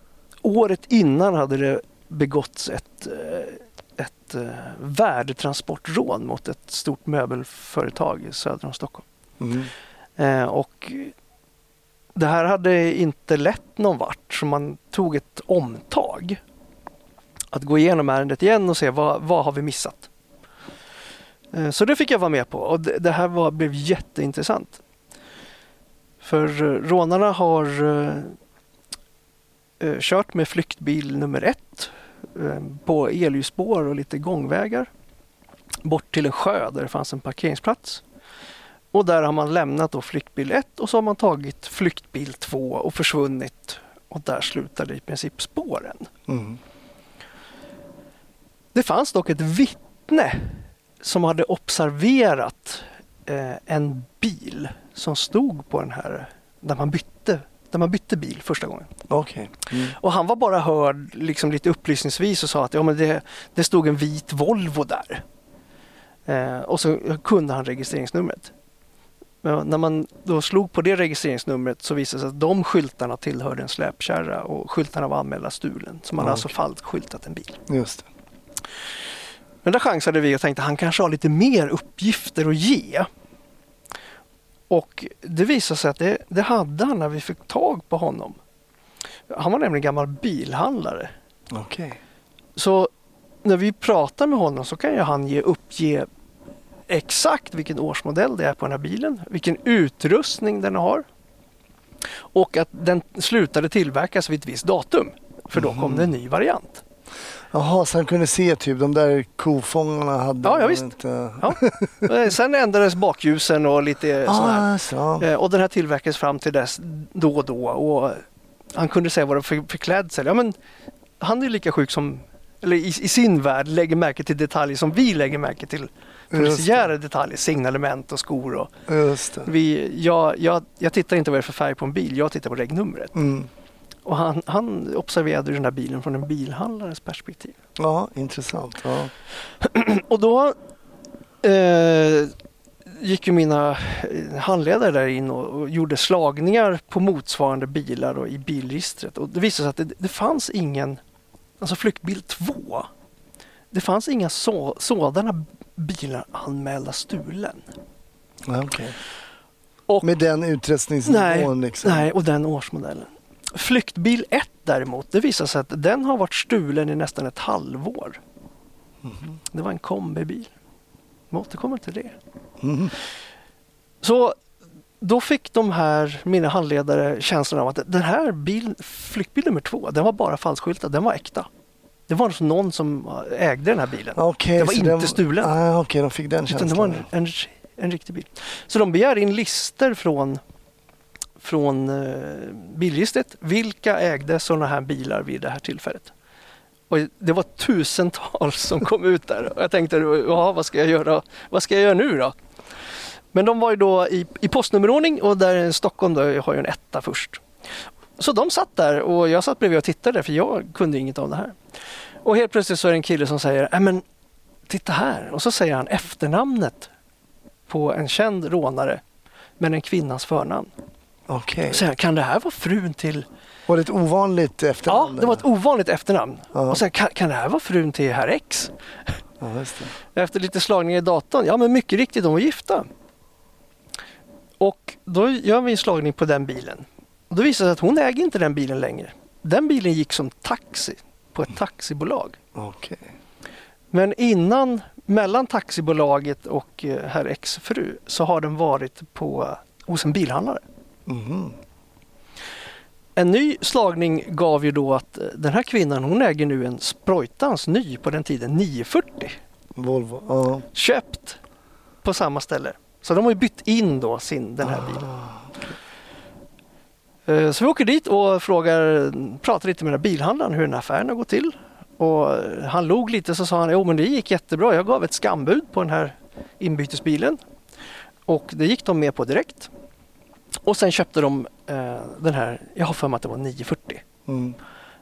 Speaker 3: året innan hade det begåtts ett, eh, ett eh, värdetransportrån mot ett stort möbelföretag söder om Stockholm.
Speaker 1: Mm.
Speaker 3: Eh, och det här hade inte lett någon vart. så man tog ett omtag. Att gå igenom ärendet igen och se vad, vad har vi missat. Eh, så det fick jag vara med på och det, det här var, blev jätteintressant. För eh, rånarna har eh, eh, kört med flyktbil nummer ett eh, på elljusspår och lite gångvägar bort till en sjö där det fanns en parkeringsplats. Och där har man lämnat då flyktbil 1 och så har man tagit flyktbil 2 och försvunnit. Och där slutade i princip spåren.
Speaker 1: Mm.
Speaker 3: Det fanns dock ett vittne som hade observerat eh, en bil som stod på den här där man bytte, där man bytte bil första gången.
Speaker 1: Okej. Mm.
Speaker 3: Och han var bara hörd liksom lite upplysningsvis och sa att ja, men det, det stod en vit Volvo där. Eh, och så kunde han registreringsnumret. Men när man då slog på det registreringsnumret så visade det sig att de skyltarna tillhörde en släpkärra och skyltarna var anmälda stulen. Så man
Speaker 1: Ja,
Speaker 3: har alltså falskskyltat en bil.
Speaker 1: Just det.
Speaker 3: Men där chansade vi och tänkte han kanske har lite mer uppgifter att ge. Och det visade sig att det, det hade han när vi fick tag på honom. Han var nämligen gammal bilhandlare.
Speaker 1: Okej.
Speaker 3: Så när vi pratar med honom så kan ju han ge, uppge exakt vilken årsmodell det är på den här bilen, vilken utrustning den har och att den slutade tillverkas vid ett visst datum. För då kom det en ny variant.
Speaker 1: Jaha, så han kunde se typ de där kofångarna hade...
Speaker 3: Ja, ja, visst.
Speaker 1: Inte...
Speaker 3: Ja. Eh, Sen ändrades bakljusen och lite.
Speaker 1: Ah, så.
Speaker 3: Eh, Och den här tillverkades fram till dess då och då. Och han kunde säga vad det för, för klädsel. Ja, men han är lika sjuk som, eller i, i sin värld lägger märke till detaljer som vi lägger märke till polisiära detaljer. Signalement och skor. Och vi, jag, jag, jag tittar inte vad det är för färg på en bil, jag tittar på regnumret.
Speaker 1: Mm.
Speaker 3: Och han, han observerade den här bilen från en bilhandlares perspektiv.
Speaker 1: Ja, intressant. Ja. [CLEARS THROAT]
Speaker 3: Och då eh, gick ju mina eh, handledare där in och, och gjorde slagningar på motsvarande bilar och i bilregistret. Och det visade sig att det, det fanns ingen, alltså flyktbil 2, det fanns inga så, sådana bilar anmälda stulen.
Speaker 1: Ja, okej.
Speaker 3: Och,
Speaker 1: Med den utrustningsnivån liksom.
Speaker 3: nej, och den årsmodellen. Flyktbil 1 däremot, det visade sig att den har varit stulen i nästan ett halvår.
Speaker 1: Mhm.
Speaker 3: Det var en kombibil. Vi återkommer till det.
Speaker 1: Mhm.
Speaker 3: Så då fick de här, mina handledare, känslan av att den här bil, flyktbil nummer två, den var bara falskskyltad, den var äkta. Det var alltså någon som ägde den här bilen.
Speaker 1: Okej,
Speaker 3: Det var inte
Speaker 1: den-
Speaker 3: stulen.
Speaker 1: Ah, Okej, de fick den
Speaker 3: Utan
Speaker 1: känslan.
Speaker 3: det var en, en, en riktig bil. Så de begär in lister från, från eh, bilregistret. Vilka ägde sådana här bilar vid det här tillfället? Och det var tusentals som kom ut där. Och jag tänkte, ja, vad ska jag göra? Vad ska jag göra nu då? Men de var ju då i, i postnummerordning och där i Stockholm då, har ju en etta först. Så de satt där och jag satt bredvid och tittade för jag kunde inget av det här. Och helt plötsligt så är det en kille som säger, "Nej, men titta här. Och så säger han efternamnet på en känd rånare men en kvinnas förnamn.
Speaker 1: Okej.
Speaker 3: Han, kan det här vara frun till...
Speaker 1: Var det ett ovanligt
Speaker 3: Ja,
Speaker 1: efternamn?
Speaker 3: det var ett ovanligt efternamn.
Speaker 1: Ja.
Speaker 3: Och sen, kan, kan det här vara frun till herr X?
Speaker 1: Ja. [LAUGHS]
Speaker 3: Efter lite slagningar i datorn, ja men mycket riktigt, de var gifta. Och då gör vi en slagning på den bilen. Och då visar det sig att hon äger inte den bilen längre. Den bilen gick som taxi på ett taxibolag.
Speaker 1: Okej.
Speaker 3: Men innan, mellan taxibolaget och eh, herr X fru så har den varit på, hos en bilhandlare.
Speaker 1: Mhm.
Speaker 3: En ny slagning gav ju då att eh, den här kvinnan hon äger nu en sprojtans ny på den tiden 940.
Speaker 1: Volvo. Ja.
Speaker 3: Köpt på samma ställe. Så de har ju bytt in då sin, den här bilen. Eh, Så vi åker dit och frågar, pratar lite med den bilhandlaren hur den här affären har gått till. Och eh, han log lite så sa han, jo men det gick jättebra. Jag gav ett skambud på den här inbytesbilen. Och det gick de med på direkt. Och sen köpte de eh, den här, jag har för mig att det var 940.
Speaker 1: Mm.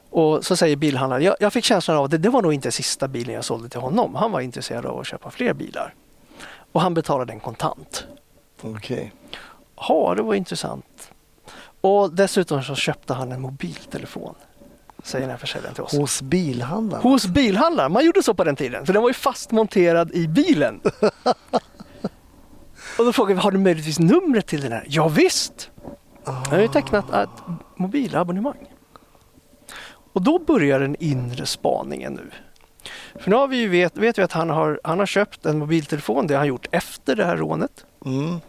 Speaker 3: Och så säger bilhandlaren, jag, jag fick känslan av att det, det var nog inte sista bilen jag sålde till honom. Han var intresserad av att köpa fler bilar. Och han betalade den kontant.
Speaker 1: Okej.
Speaker 3: Ja, det var intressant. Och dessutom så köpte han en mobiltelefon. Säger den här försäljaren till oss.
Speaker 1: Hos bilhandlaren?
Speaker 3: Hos bilhandlaren. Man gjorde så på den tiden. För den var ju fastmonterad i bilen. [LAUGHS] och då frågade vi, har du möjligtvis numret till den här? Ja, visst. Jag har ju tecknat ett mobilabonnemang. Och då börjar den inre spaningen nu. För nu har vi ju vet, vet vi att han har, han har köpt en mobiltelefon, det har han gjort efter det här rånet.
Speaker 1: Mm,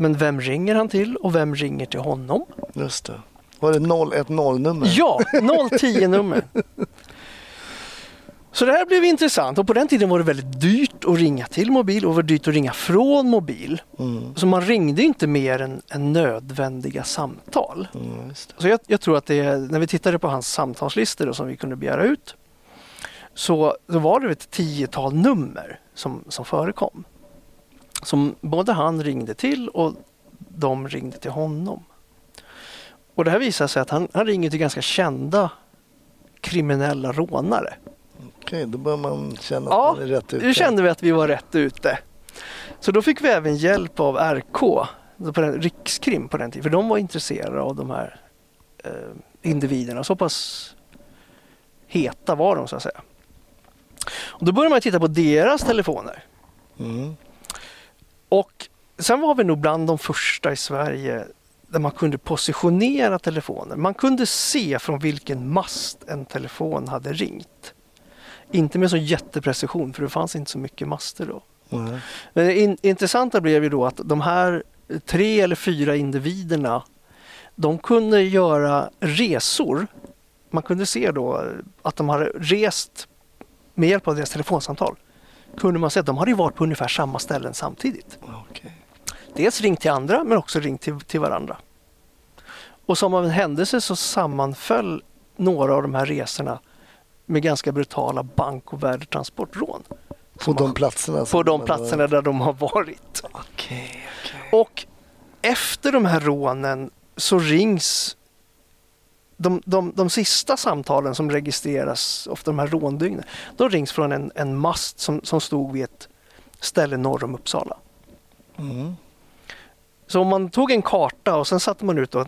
Speaker 3: Men vem ringer han till och vem ringer till honom?
Speaker 1: just det. Var det 010-nummer?
Speaker 3: Ja, 010-nummer. Så det här blev intressant och på den tiden var det väldigt dyrt att ringa till mobil och det var dyrt att ringa från mobil.
Speaker 1: Mm,
Speaker 3: Så man ringde inte mer än, än nödvändiga samtal.
Speaker 1: mm.
Speaker 3: Så jag, jag tror att det, när vi tittade på hans samtalslistor då, som vi kunde begära ut så, så var det ett tiotal nummer som, som förekom. Som både han ringde till och de ringde till honom. Och det här visar sig att han, han ringer till ganska kända kriminella rånare.
Speaker 1: Okej, då börjar man känna att
Speaker 3: Ja,
Speaker 1: man är rätt ute.
Speaker 3: Nu kände vi att vi var rätt ute. Så då fick vi även hjälp av RK, på den, Rikskrim på den tiden, för de var intresserade av de här eh, individerna. Så pass heta var de så att säga. Och då började man titta på deras telefoner.
Speaker 1: Mm,
Speaker 3: Och sen var vi nog bland de första i Sverige där man kunde positionera telefoner. Man kunde se från vilken mast en telefon hade ringt. Inte med så jätteprecision för det fanns inte så mycket master då.
Speaker 1: nej.
Speaker 3: Men det in, intressanta blev ju då att de här tre eller fyra individerna de kunde göra resor. Man kunde se då att de hade rest med hjälp av deras telefonsamtal. Kunde man se att de hade varit på ungefär samma ställen samtidigt.
Speaker 1: Okej.
Speaker 3: Dels ringt till andra men också ringt till, till varandra. Och som av en händelse så sammanföll några av de här resorna med ganska brutala bank och värdetransportrån.
Speaker 1: På de platserna?
Speaker 3: På de platserna där de har varit.
Speaker 1: Okej, okej.
Speaker 3: Och efter de här rånen så rings de, de, de sista samtalen som registreras, ofta de här råndygnen, de rings från en, en mast som, som stod vid ett ställe norr om Uppsala.
Speaker 1: Mm.
Speaker 3: Så om man tog en karta och sen satte man ut då, eh,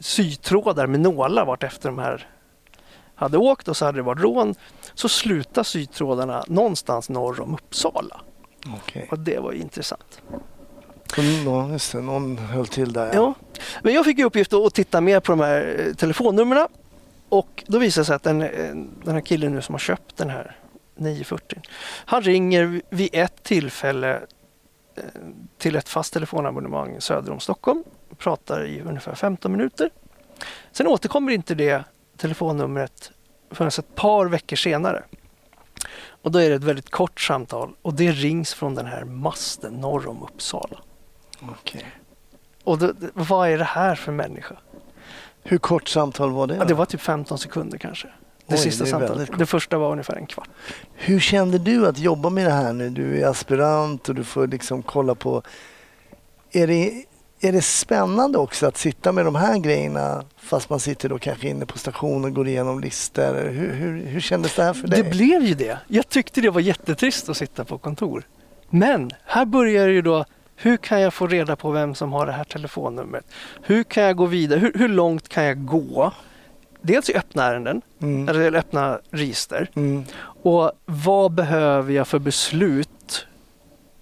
Speaker 3: sytrådar med nålar vart efter de här hade åkt och så hade det varit rån så slutar sytrådarna någonstans norr om Uppsala.
Speaker 1: Okej.
Speaker 3: Och det var ju intressant.
Speaker 1: Så, ja, just det. Någon höll till där.
Speaker 3: Ja. Men jag fick i uppgift att titta mer på de här eh, telefonnumren och då visade det sig att den, eh, den här killen nu som har köpt den här 940 han ringer vid ett tillfälle eh, till ett fast telefonabonnemang söder om Stockholm och pratar i ungefär 15 minuter. Sen återkommer inte det telefonnumret förrän ett par veckor senare. Och då är det ett väldigt kort samtal och det rings från den här masten norr om Uppsala.
Speaker 1: Okej.
Speaker 3: Och då, vad är det här för människa?
Speaker 1: Hur kort samtal var det?
Speaker 3: Ja, det var typ 15 sekunder kanske. Det
Speaker 1: Oj,
Speaker 3: sista
Speaker 1: det
Speaker 3: samtalet. Det första var ungefär en kvart.
Speaker 1: Hur kände du att jobba med det här nu? Du är aspirant och du får liksom kolla på... Är det, är det spännande också att sitta med de här grejerna fast man sitter då kanske inne på stationen och går igenom listor? Hur, hur, hur kändes det här för dig?
Speaker 3: Det blev ju det. Jag tyckte det var jättetrist att sitta på kontor. Men här börjar ju då, hur kan jag få reda på vem som har det här telefonnumret? Hur kan jag gå vidare? Hur, hur långt kan jag gå? Dels i öppna ärenden,
Speaker 1: Mm.
Speaker 3: eller öppna register.
Speaker 1: Mm.
Speaker 3: Och vad behöver jag för beslut,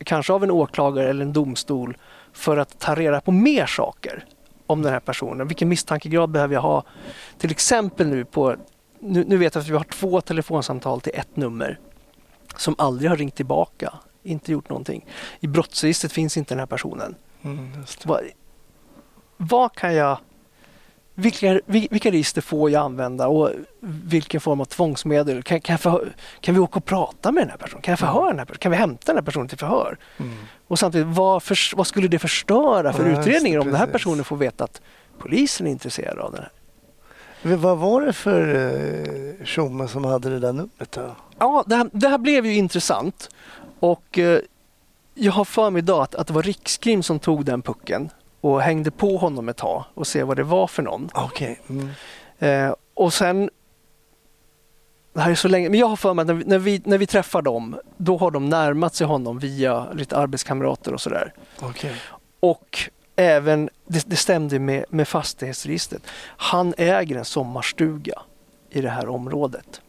Speaker 3: kanske av en åklagare eller en domstol, för att ta reda på mer saker om den här personen? Vilken misstankegrad behöver jag ha? Till exempel nu på, nu, nu vet jag att vi har två telefonsamtal till ett nummer som aldrig har ringt tillbaka, inte gjort någonting. I brottsregistret finns inte den här personen.
Speaker 1: Mm.
Speaker 3: Vad, vad kan jag vilka, vil- vilka register får jag använda och vilken form av tvångsmedel? Kan, kan, förhö- kan vi åka och prata med den här personen? Kan jag förhöra den här personen? Kan vi hämta den här personen till förhör?
Speaker 1: Mm.
Speaker 3: Och samtidigt, vad, förs- vad skulle det förstöra för
Speaker 1: Ja,
Speaker 3: utredningen om den här personen får veta att polisen är intresserad av den här?
Speaker 1: Vad var det för eh, tjomme som hade det där numret då?
Speaker 3: Ja, det här, det här blev ju intressant och eh, jag har för mig idag att, att det var Rikskrim som tog den pucken och hängde på honom ett tag och se vad det var för någon.
Speaker 1: Okej. Mm.
Speaker 3: Eh, och sen det här är så länge, men jag har för mig att när vi, när, vi, när vi träffar dem, då har de närmat sig honom via lite arbetskamrater och sådär.
Speaker 1: Okej.
Speaker 3: Och även, det, det stämde med, med fastighetsregistret. Han äger en sommarstuga i det här området.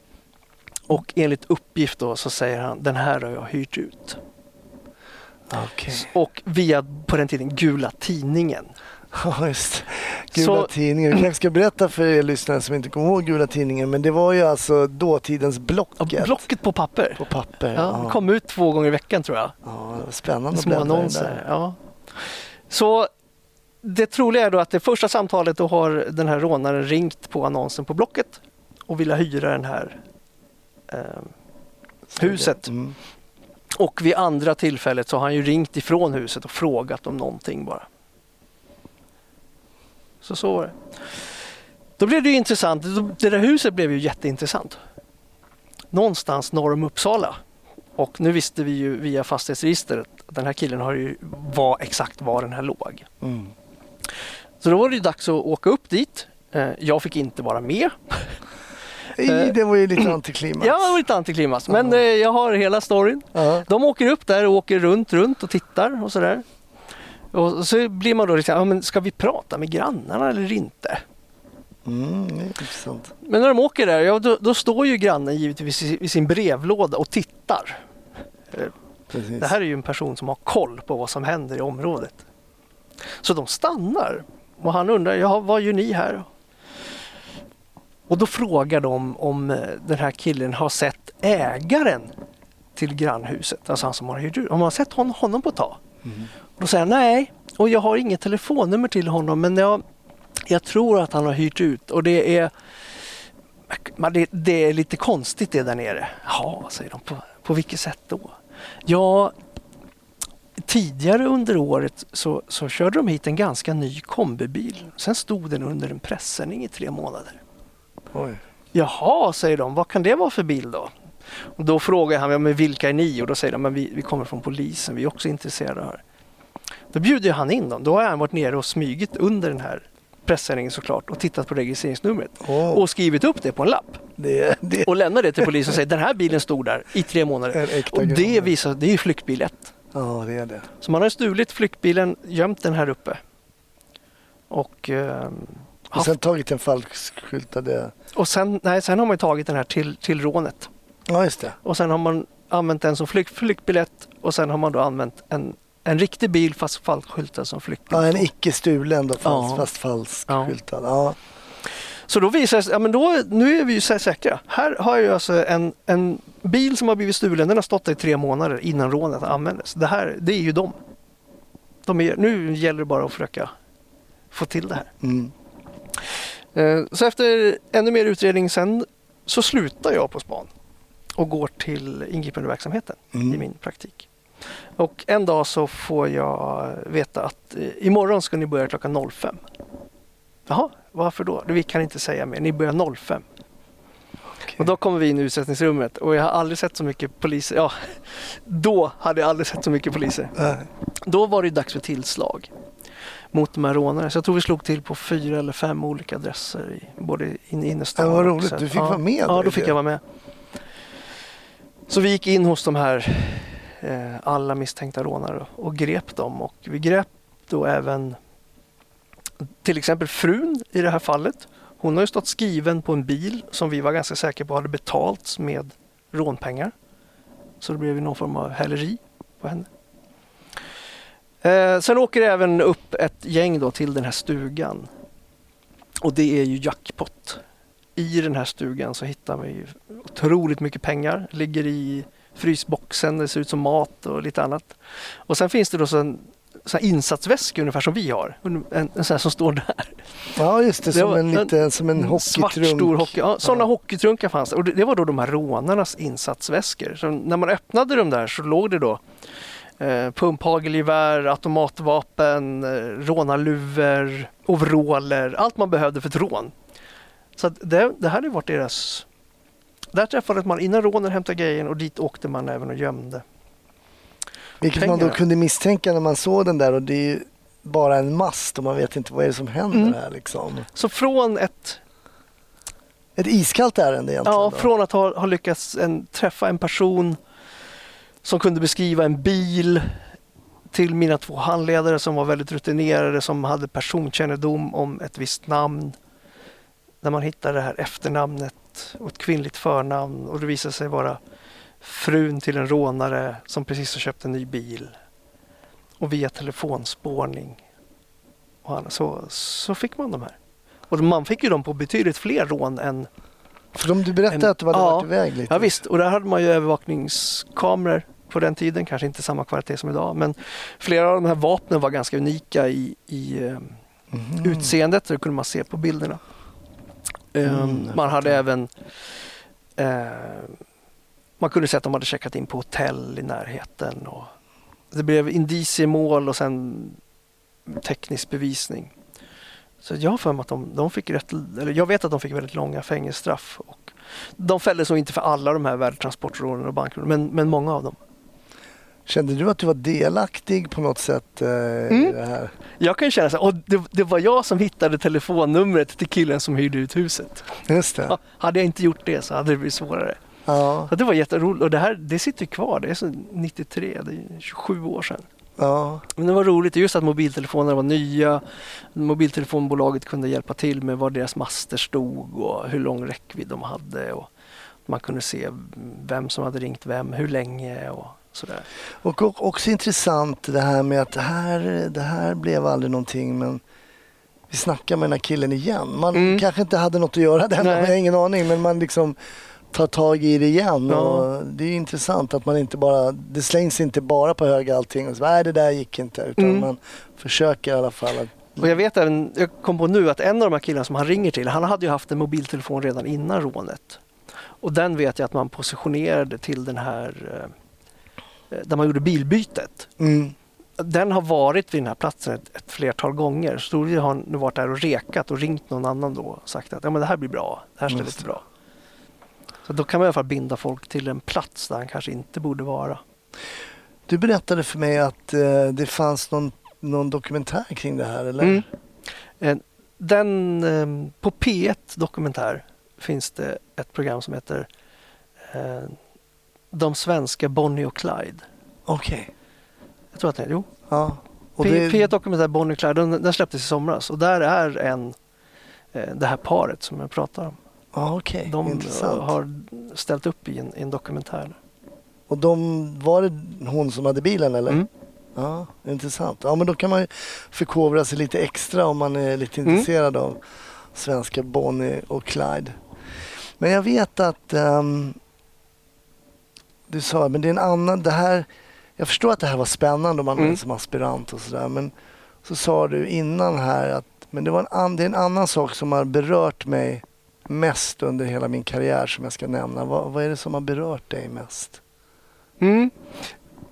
Speaker 3: Och enligt uppgift då så säger han, den här har jag hyrt ut.
Speaker 1: Okej.
Speaker 3: Och via, på den tiden, Gula Tidningen.
Speaker 1: Ja, just. Gula
Speaker 3: Så-
Speaker 1: tidningen. Vi kanske ska berätta för er lyssnare som inte kommer ihåg Gula tidningen. Men det var ju alltså dåtidens
Speaker 3: Ja,
Speaker 1: Blocket.
Speaker 3: Blocket på papper.
Speaker 1: På papper.
Speaker 3: Ja, det kom ut två gånger i veckan tror jag.
Speaker 1: ja, det var spännande att
Speaker 3: Små annonser. Ja. Så det troliga är då att det första samtalet då har den här rånaren ringt på annonsen på Blocket och vill hyra den här eh, huset.
Speaker 1: Mm.
Speaker 3: Och vid andra tillfället så har han ju ringt ifrån huset och frågat om någonting bara. Så så var det. Då blev det ju intressant. Det där huset blev ju jätteintressant. Någonstans norr om Uppsala. Och nu visste vi ju via fastighetsregistret att den här killen har ju var exakt var den här låg.
Speaker 1: Mm.
Speaker 3: Så då var det ju dags att åka upp dit. Eh, Jag fick inte vara med.
Speaker 1: I, det var ju lite antiklimax.
Speaker 3: Ja, det var lite antiklimax. Men
Speaker 1: Ja.
Speaker 3: eh, jag har hela storyn.
Speaker 1: Ja.
Speaker 3: De åker upp där och åker runt, runt och tittar och sådär. Och så blir man då liksom, ja, men ska vi prata med grannarna eller inte?
Speaker 1: Mm.
Speaker 3: Men när de åker där, ja, då, då står ju grannen givetvis i, i sin brevlåda och tittar.
Speaker 1: Precis.
Speaker 3: Det här är ju en person som har koll på vad som händer i området. Så de stannar och han undrar, ja, vad gör ni här? Och då frågar de om eh, den här killen har sett ägaren till grannhuset, alltså han som har hyrt ut, om man har sett hon, honom på ett tag.
Speaker 1: Mm.
Speaker 3: Och då säger han nej, och jag har inget telefonnummer till honom men jag, jag tror att han har hyrt ut och det är det, det är lite konstigt det där nere. Ja, säger de. På, på vilket sätt då? Ja, tidigare under året så, så körde de hit en ganska ny kombibil. Sen stod den under en pressändning i tre månader.
Speaker 1: Oj.
Speaker 3: Jaha, säger de. Vad kan det vara för bil då? Och då frågar han, men vilka är ni? Och då säger de, men vi, vi kommer från polisen, vi är också intresserade av det här. Då bjuder han in dem. Då har han varit nere och smygit under den här pressändningen såklart och tittat på registreringsnumret
Speaker 1: Åh,
Speaker 3: och skrivit upp det på en lapp
Speaker 1: det, det
Speaker 3: och lämnar det till polisen och säger den här bilen stod där i tre månader. Och det visar, det är flyktbil 1.
Speaker 1: Ja, det är det.
Speaker 3: Så man har stulit flyktbilen, gömt den här uppe. Och, ehm,
Speaker 1: Och sen tagit en falskskyltade...
Speaker 3: och sen, nej, sen har man ju tagit den här till, till rånet.
Speaker 1: Ja, just det.
Speaker 3: Och sen har man använt den som flykt, flyktbiljett och sen har man då använt en, en riktig bil fast falskskyltad som flyktbil.
Speaker 1: Ja, en icke stulen då, fast,
Speaker 3: Ja.
Speaker 1: fast falskskyltad. Ja.
Speaker 3: Så då visar det ja men då, nu är vi ju sä- säkra. Här har jag alltså en, en bil som har blivit stulen, den har stått där i tre månader innan rånet användes. Det här, det är ju dem. De är, nu gäller det bara att försöka få till det här.
Speaker 1: Mm.
Speaker 3: Eh, Så efter ännu mer utredning sen så slutar jag på span och går till ingripande verksamheten i
Speaker 1: Mm.
Speaker 3: min praktik. Och en dag så får jag veta att eh, imorgon ska ni börja klockan 05. Jaha, varför då? Vi kan inte säga mer, ni börjar 05. Och då kommer vi in i utsättningsrummet och jag har aldrig sett så mycket poliser. Ja, [LAUGHS] då hade jag aldrig sett så mycket poliser. Då var det dags för tillslag mot de här rånarna. Så jag tror vi slog till på fyra eller fem olika adresser i, både in i innerstan
Speaker 1: Ja, vad roligt. Du fick
Speaker 3: ja.
Speaker 1: vara med då
Speaker 3: Ja, då fick
Speaker 1: det.
Speaker 3: jag vara med. Så vi gick in hos de här eh, alla misstänkta rånare och grep dem och vi grep då även till exempel frun i det här fallet. Hon har ju stått skriven på en bil som vi var ganska säkra på hade betalts med rånpengar. Så det blev ju någon form av häleri på henne. Eh, sen åker det även upp ett gäng då till den här stugan. Och det är ju jackpot. I den här stugan så hittar vi ju otroligt mycket pengar. Ligger i frysboxen, det ser ut som mat och lite annat. Och sen finns det då så en så här insatsväska ungefär som vi har. En, en sån som står där.
Speaker 1: Ja, just det.
Speaker 3: Det
Speaker 1: Som en,
Speaker 3: en
Speaker 1: lite, som en
Speaker 3: Svart
Speaker 1: hockeytrunk.
Speaker 3: stor hockey. Ja, sådana
Speaker 1: Ja.
Speaker 3: hockeytrunkar fanns det. Och det, det var då de här rånarnas insatsväskor. Så när man öppnade dem där så låg det då pumphagelgevär, automatvapen, eh, rånarluvor, overaller, allt man behövde för ett rån. Så det, det här hade varit deras... Där träffades man innan rånen hämtade grejen och dit åkte man även och gömde.
Speaker 1: Vilket man då
Speaker 3: pengarna.
Speaker 1: kunde misstänka när man såg den där och det är ju bara en mast och man vet inte vad är det som händer
Speaker 3: Mm.
Speaker 1: här liksom.
Speaker 3: Så från ett
Speaker 1: Ett iskallt ärende egentligen.
Speaker 3: Ja,
Speaker 1: då.
Speaker 3: från att ha, ha lyckats en, träffa en person som kunde beskriva en bil till mina två handledare som var väldigt rutinerade som hade personkännedom om ett visst namn. När man hittar det här efternamnet och ett kvinnligt förnamn och det visar sig vara frun till en rånare som precis har köpt en ny bil. Och via telefonspårning och annat, så, så fick man de här. Och man fick ju dem på betydligt fler rån än...
Speaker 1: För de, du berättade
Speaker 3: En-
Speaker 1: att du hade
Speaker 3: ja.
Speaker 1: varit iväg lite.
Speaker 3: Ja visst, och där hade man ju övervakningskameror på den tiden, kanske inte samma kvalitet som idag. Men flera av de här vapnen var ganska unika i, i
Speaker 1: Mhm.
Speaker 3: utseendet, det kunde man se på bilderna.
Speaker 1: Mm,
Speaker 3: Ehm,
Speaker 1: jag
Speaker 3: man hade även eh, man kunde se att de hade checkat in på hotell i närheten. Och det blev indiciemål och sen teknisk bevisning. Så jag har för mig att de, de fick rätt, eller jag vet att de fick väldigt långa fängelsestraff. Och de fälldes nog inte för alla de här värdetransportrånen och bankrånen, men, men många av dem.
Speaker 1: Kände du att du var delaktig på något sätt eh, i
Speaker 3: Mm.
Speaker 1: det här?
Speaker 3: Jag kan känna så här, och det, det var jag som hittade telefonnumret till killen som hyrde ut huset.
Speaker 1: Just det.
Speaker 3: Ja, hade jag inte gjort det så hade det blivit svårare.
Speaker 1: Ja,
Speaker 3: Så det var jätteroligt och det här det sitter kvar. Det är så 93, det är 27 år sedan.
Speaker 1: Ja.
Speaker 3: Men det var roligt just att mobiltelefonerna var nya. Mobiltelefonbolaget kunde hjälpa till med var deras master stod och hur lång räckvidd de hade. Och man kunde se vem som hade ringt vem, hur länge och sådär.
Speaker 1: Och också intressant det här med att det här, det här blev aldrig någonting men vi snackar med den här killen igen. Man
Speaker 3: Mm.
Speaker 1: kanske inte hade något att göra den jag har ingen aning men man liksom tar tag i det igen.
Speaker 3: Ja.
Speaker 1: Och det är intressant att man inte bara, det slängs inte bara på hög allting och så, nej det där gick inte utan
Speaker 3: Mm.
Speaker 1: man försöker i alla fall att
Speaker 3: Och jag vet även, jag kom på nu att en av de här killarna som han ringer till, han hade ju haft en mobiltelefon redan innan rånet. Och den vet jag att man positionerade till den här eh, där man gjorde bilbytet.
Speaker 1: mm.
Speaker 3: Den har varit vid den här platsen ett, ett flertal gånger. Storvild har nu varit där och rekat och ringt någon annan då och sagt att ja, men det här blir bra, det här stället är
Speaker 1: det.
Speaker 3: bra. Så då kan man i alla fall binda folk till en plats där han kanske inte borde vara.
Speaker 1: Du berättade för mig att eh, det fanns någon, någon dokumentär kring det här eller?
Speaker 3: Mm. Eh, Den, eh, på P1 Dokumentär finns det ett program som heter eh, De svenska Bonnie och Clyde.
Speaker 1: Okej.
Speaker 3: Jag tror att det är, jo.
Speaker 1: Ja. Och det,
Speaker 3: P1 Dokumentär Bonnie och Clyde, den, den släpptes i somras och där är en eh, det här paret som jag pratar om.
Speaker 1: Ja, okej.
Speaker 3: De
Speaker 1: Intressant.
Speaker 3: har ställt upp i en, en dokumentär.
Speaker 1: Och de, var det hon som hade bilen eller?
Speaker 3: Mm.
Speaker 1: Ja, intressant. Ja, men då kan man ju förkovra sig lite extra om man är lite
Speaker 3: Mm.
Speaker 1: intresserad av svenska Bonnie och Clyde. Men jag vet att ehm, du sa, men det är en annan, det här, jag förstår att det här var spännande om man
Speaker 3: Mm.
Speaker 1: är som aspirant och sådär, men så sa du innan här att men det, var en an, det är en annan sak som har berört mig mest under hela min karriär som jag ska nämna. Vad, vad är det som har berört dig mest?
Speaker 3: Mm.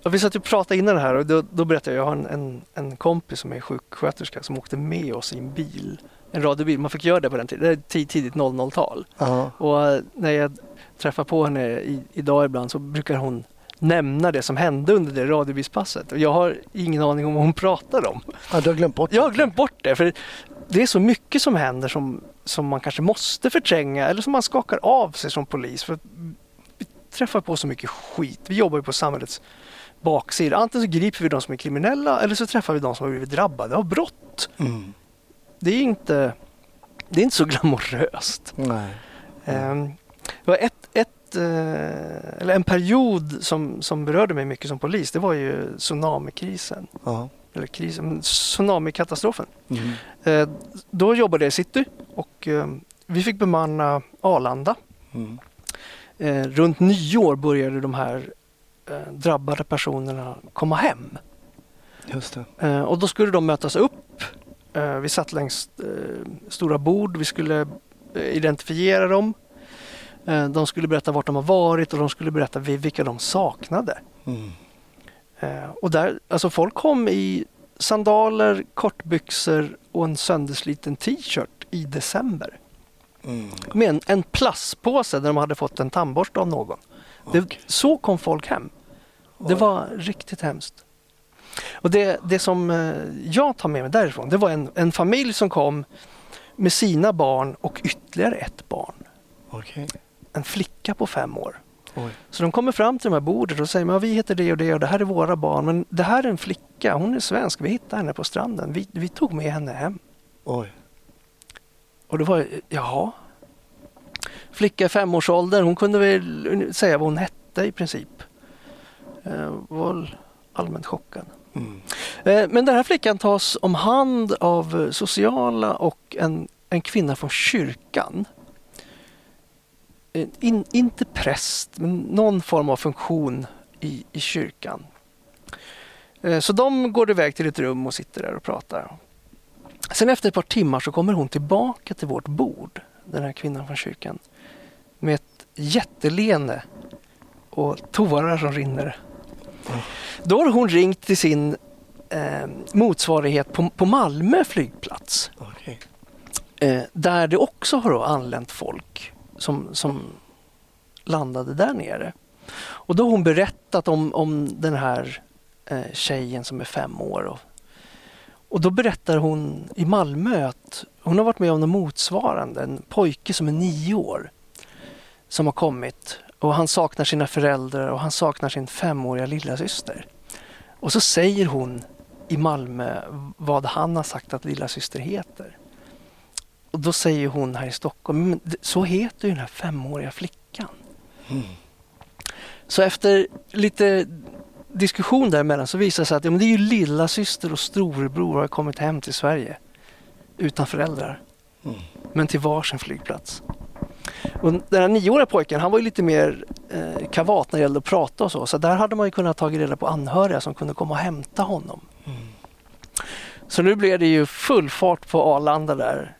Speaker 3: Och vi satt och pratade innan det här och då, då berättade jag, jag har en, en, en kompis som är sjuksköterska som åkte med oss i en bil. En radiobil, man fick göra det på den tiden, det är tid- tidigt 00-tal.
Speaker 1: Ja,
Speaker 3: Och eh, när jag träffar på henne i, idag ibland så brukar hon nämna det som hände under det radiobilspasset. Och jag har ingen aning om vad hon pratar om.
Speaker 1: ja du har glömt bort
Speaker 3: Jag har glömt bort det. För det är så mycket som händer som, som man kanske måste förtränga eller som man skakar av sig som polis. För vi träffar på så mycket skit. Vi jobbar ju på samhällets baksida. Antingen så griper vi de som är kriminella eller så träffar vi de som har blivit drabbade av brott.
Speaker 1: Mm.
Speaker 3: Det är inte, det är inte så glamoröst.
Speaker 1: Nej.
Speaker 3: Ehm, Det var ett, ett, eh, eller en period som, som berörde mig mycket som polis. Det var ju tsunamikrisen.
Speaker 1: Ja.
Speaker 3: Eller krisen, tsunamikatastrofen.
Speaker 1: Mm.
Speaker 3: Då jobbade jag i city och eh, vi fick bemanna Arlanda.
Speaker 1: Mm.
Speaker 3: Eh, Runt nyår började de här drabbade personerna komma hem.
Speaker 1: Just det.
Speaker 3: Och då skulle de mötas upp. Vi satt längs stora bord. Vi skulle identifiera dem. De skulle berätta vart de har varit och de skulle berätta vi- vilka de saknade.
Speaker 1: Mm.
Speaker 3: Eh, Och där, alltså folk kom i sandaler, kortbyxor och en söndersliten t-shirt i december.
Speaker 1: Mm.
Speaker 3: Med en, en plastpåse där de hade fått en tandborste av någon. Det,
Speaker 1: Okej.
Speaker 3: Så kom folk hem. Det var riktigt hemskt. Och det, det som eh, jag tar med mig därifrån, det var en, en familj som kom med sina barn och ytterligare ett barn.
Speaker 1: Okej.
Speaker 3: En flicka på fem år.
Speaker 1: Oj.
Speaker 3: Så de kommer fram till de här bordet och säger, men vi heter det och det och det här är våra barn. Men det här är en flicka, hon är svensk, vi hittade henne på stranden. Vi, vi tog med henne hem.
Speaker 1: Oj.
Speaker 3: Och det var, jaha. Flicka i femårsåldern, hon kunde väl säga vad hon hette i princip. Eh, var allmänt chockad.
Speaker 1: Mm.
Speaker 3: Eh, Men den här flickan tas om hand av sociala och en, en kvinna från kyrkan. Eh, In, inte präst, men någon form av funktion i, i kyrkan. Eh, Så de går iväg till ett rum och sitter där och pratar. Sen efter ett par timmar så kommer hon tillbaka till vårt bord, den här kvinnan från kyrkan, med ett jätteleende och tårar som rinner. Då har hon ringt till sin eh, motsvarighet på, på Malmö flygplats.
Speaker 1: Okej.
Speaker 3: Eh, där det också har anlänt folk som, som landade där nere. Och då har hon berättat om, om den här eh, tjejen som är fem år. Och, och då berättar hon i Malmö att hon har varit med om något motsvarande. En pojke som är nio år som har kommit och han saknar sina föräldrar och han saknar sin femåriga lillasyster. Och så säger hon i Malmö vad han har sagt att lillasyster heter. Och då säger hon här i Stockholm, så heter ju den här femåriga flickan. Så efter lite diskussion däremellan så visar det sig att ja, men det är ju lillasyster och storebror har kommit hem till Sverige utan föräldrar.
Speaker 1: Mm.
Speaker 3: Men till varsin flygplats. Och den här nioåriga pojken han var ju lite mer eh, kavat när det gällde att prata och så. Så där hade man ju kunnat ta reda på anhöriga som kunde komma och hämta honom. Så nu blev det ju full fart på Arlanda där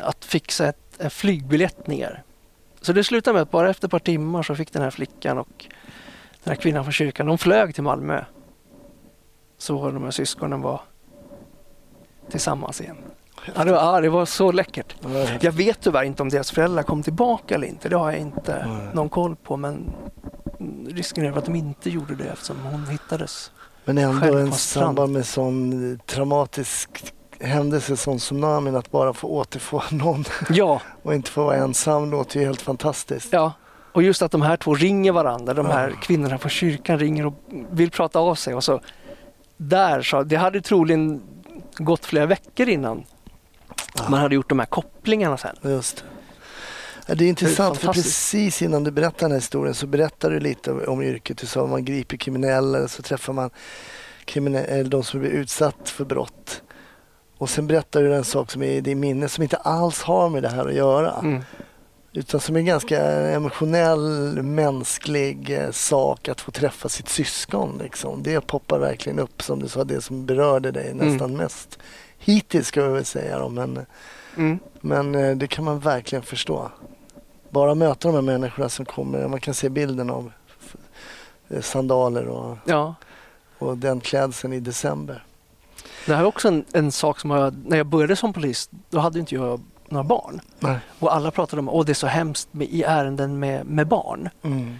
Speaker 3: att fixa ett, flygbiljett ner. Så det slutade med att bara efter ett par timmar så fick den här flickan och den här kvinnan från kyrkan, de flög till Malmö. Så de här syskonen var tillsammans igen. Ja, det var, ja, det var så läckert.
Speaker 1: Ja,
Speaker 3: Jag vet tyvärr inte om deras föräldrar kom tillbaka eller inte. Det har jag inte någon koll på. Men risken är att de inte gjorde det eftersom hon hittades.
Speaker 1: Men ändå en samband med sån traumatisk händelse som tsunamin, att bara få återfå [LAUGHS] någon
Speaker 3: Ja,
Speaker 1: och inte få vara ensam låter ju helt fantastiskt.
Speaker 3: ja. Och just att de här två ringer varandra. De här
Speaker 1: Ja.
Speaker 3: kvinnorna från kyrkan ringer och vill prata av sig. Och så där så, det hade troligen gått flera veckor innan man hade gjort de här kopplingarna sen.
Speaker 1: Just det. Ja, är intressant för precis innan du berättar den här historien så berättar du lite om, om yrket. Du sa att man griper kriminella så träffar man kriminella, eller de som blir utsatt för brott. Och sen berättar du en sak som är i din minne som inte alls har med det här att göra.
Speaker 3: Mm.
Speaker 1: Utan som är en ganska emotionell, mänsklig eh, sak att få träffa sitt syskon. Liksom. Det poppar verkligen upp som du sa, det som berörde dig
Speaker 3: Mm.
Speaker 1: nästan mest. Hittills ska vi väl säga då, men
Speaker 3: Mm.
Speaker 1: men eh, det kan man verkligen förstå. Bara möta de här människorna som kommer. Man kan se bilden av eh, sandaler och,
Speaker 3: Ja,
Speaker 1: och den klädseln i december.
Speaker 3: Det här är också en, en sak som jag, när jag började som polis, då hade inte jag några barn.
Speaker 1: Nej.
Speaker 3: Och alla pratade om att det är så hemskt med, i ärenden med, med barn.
Speaker 1: Mm.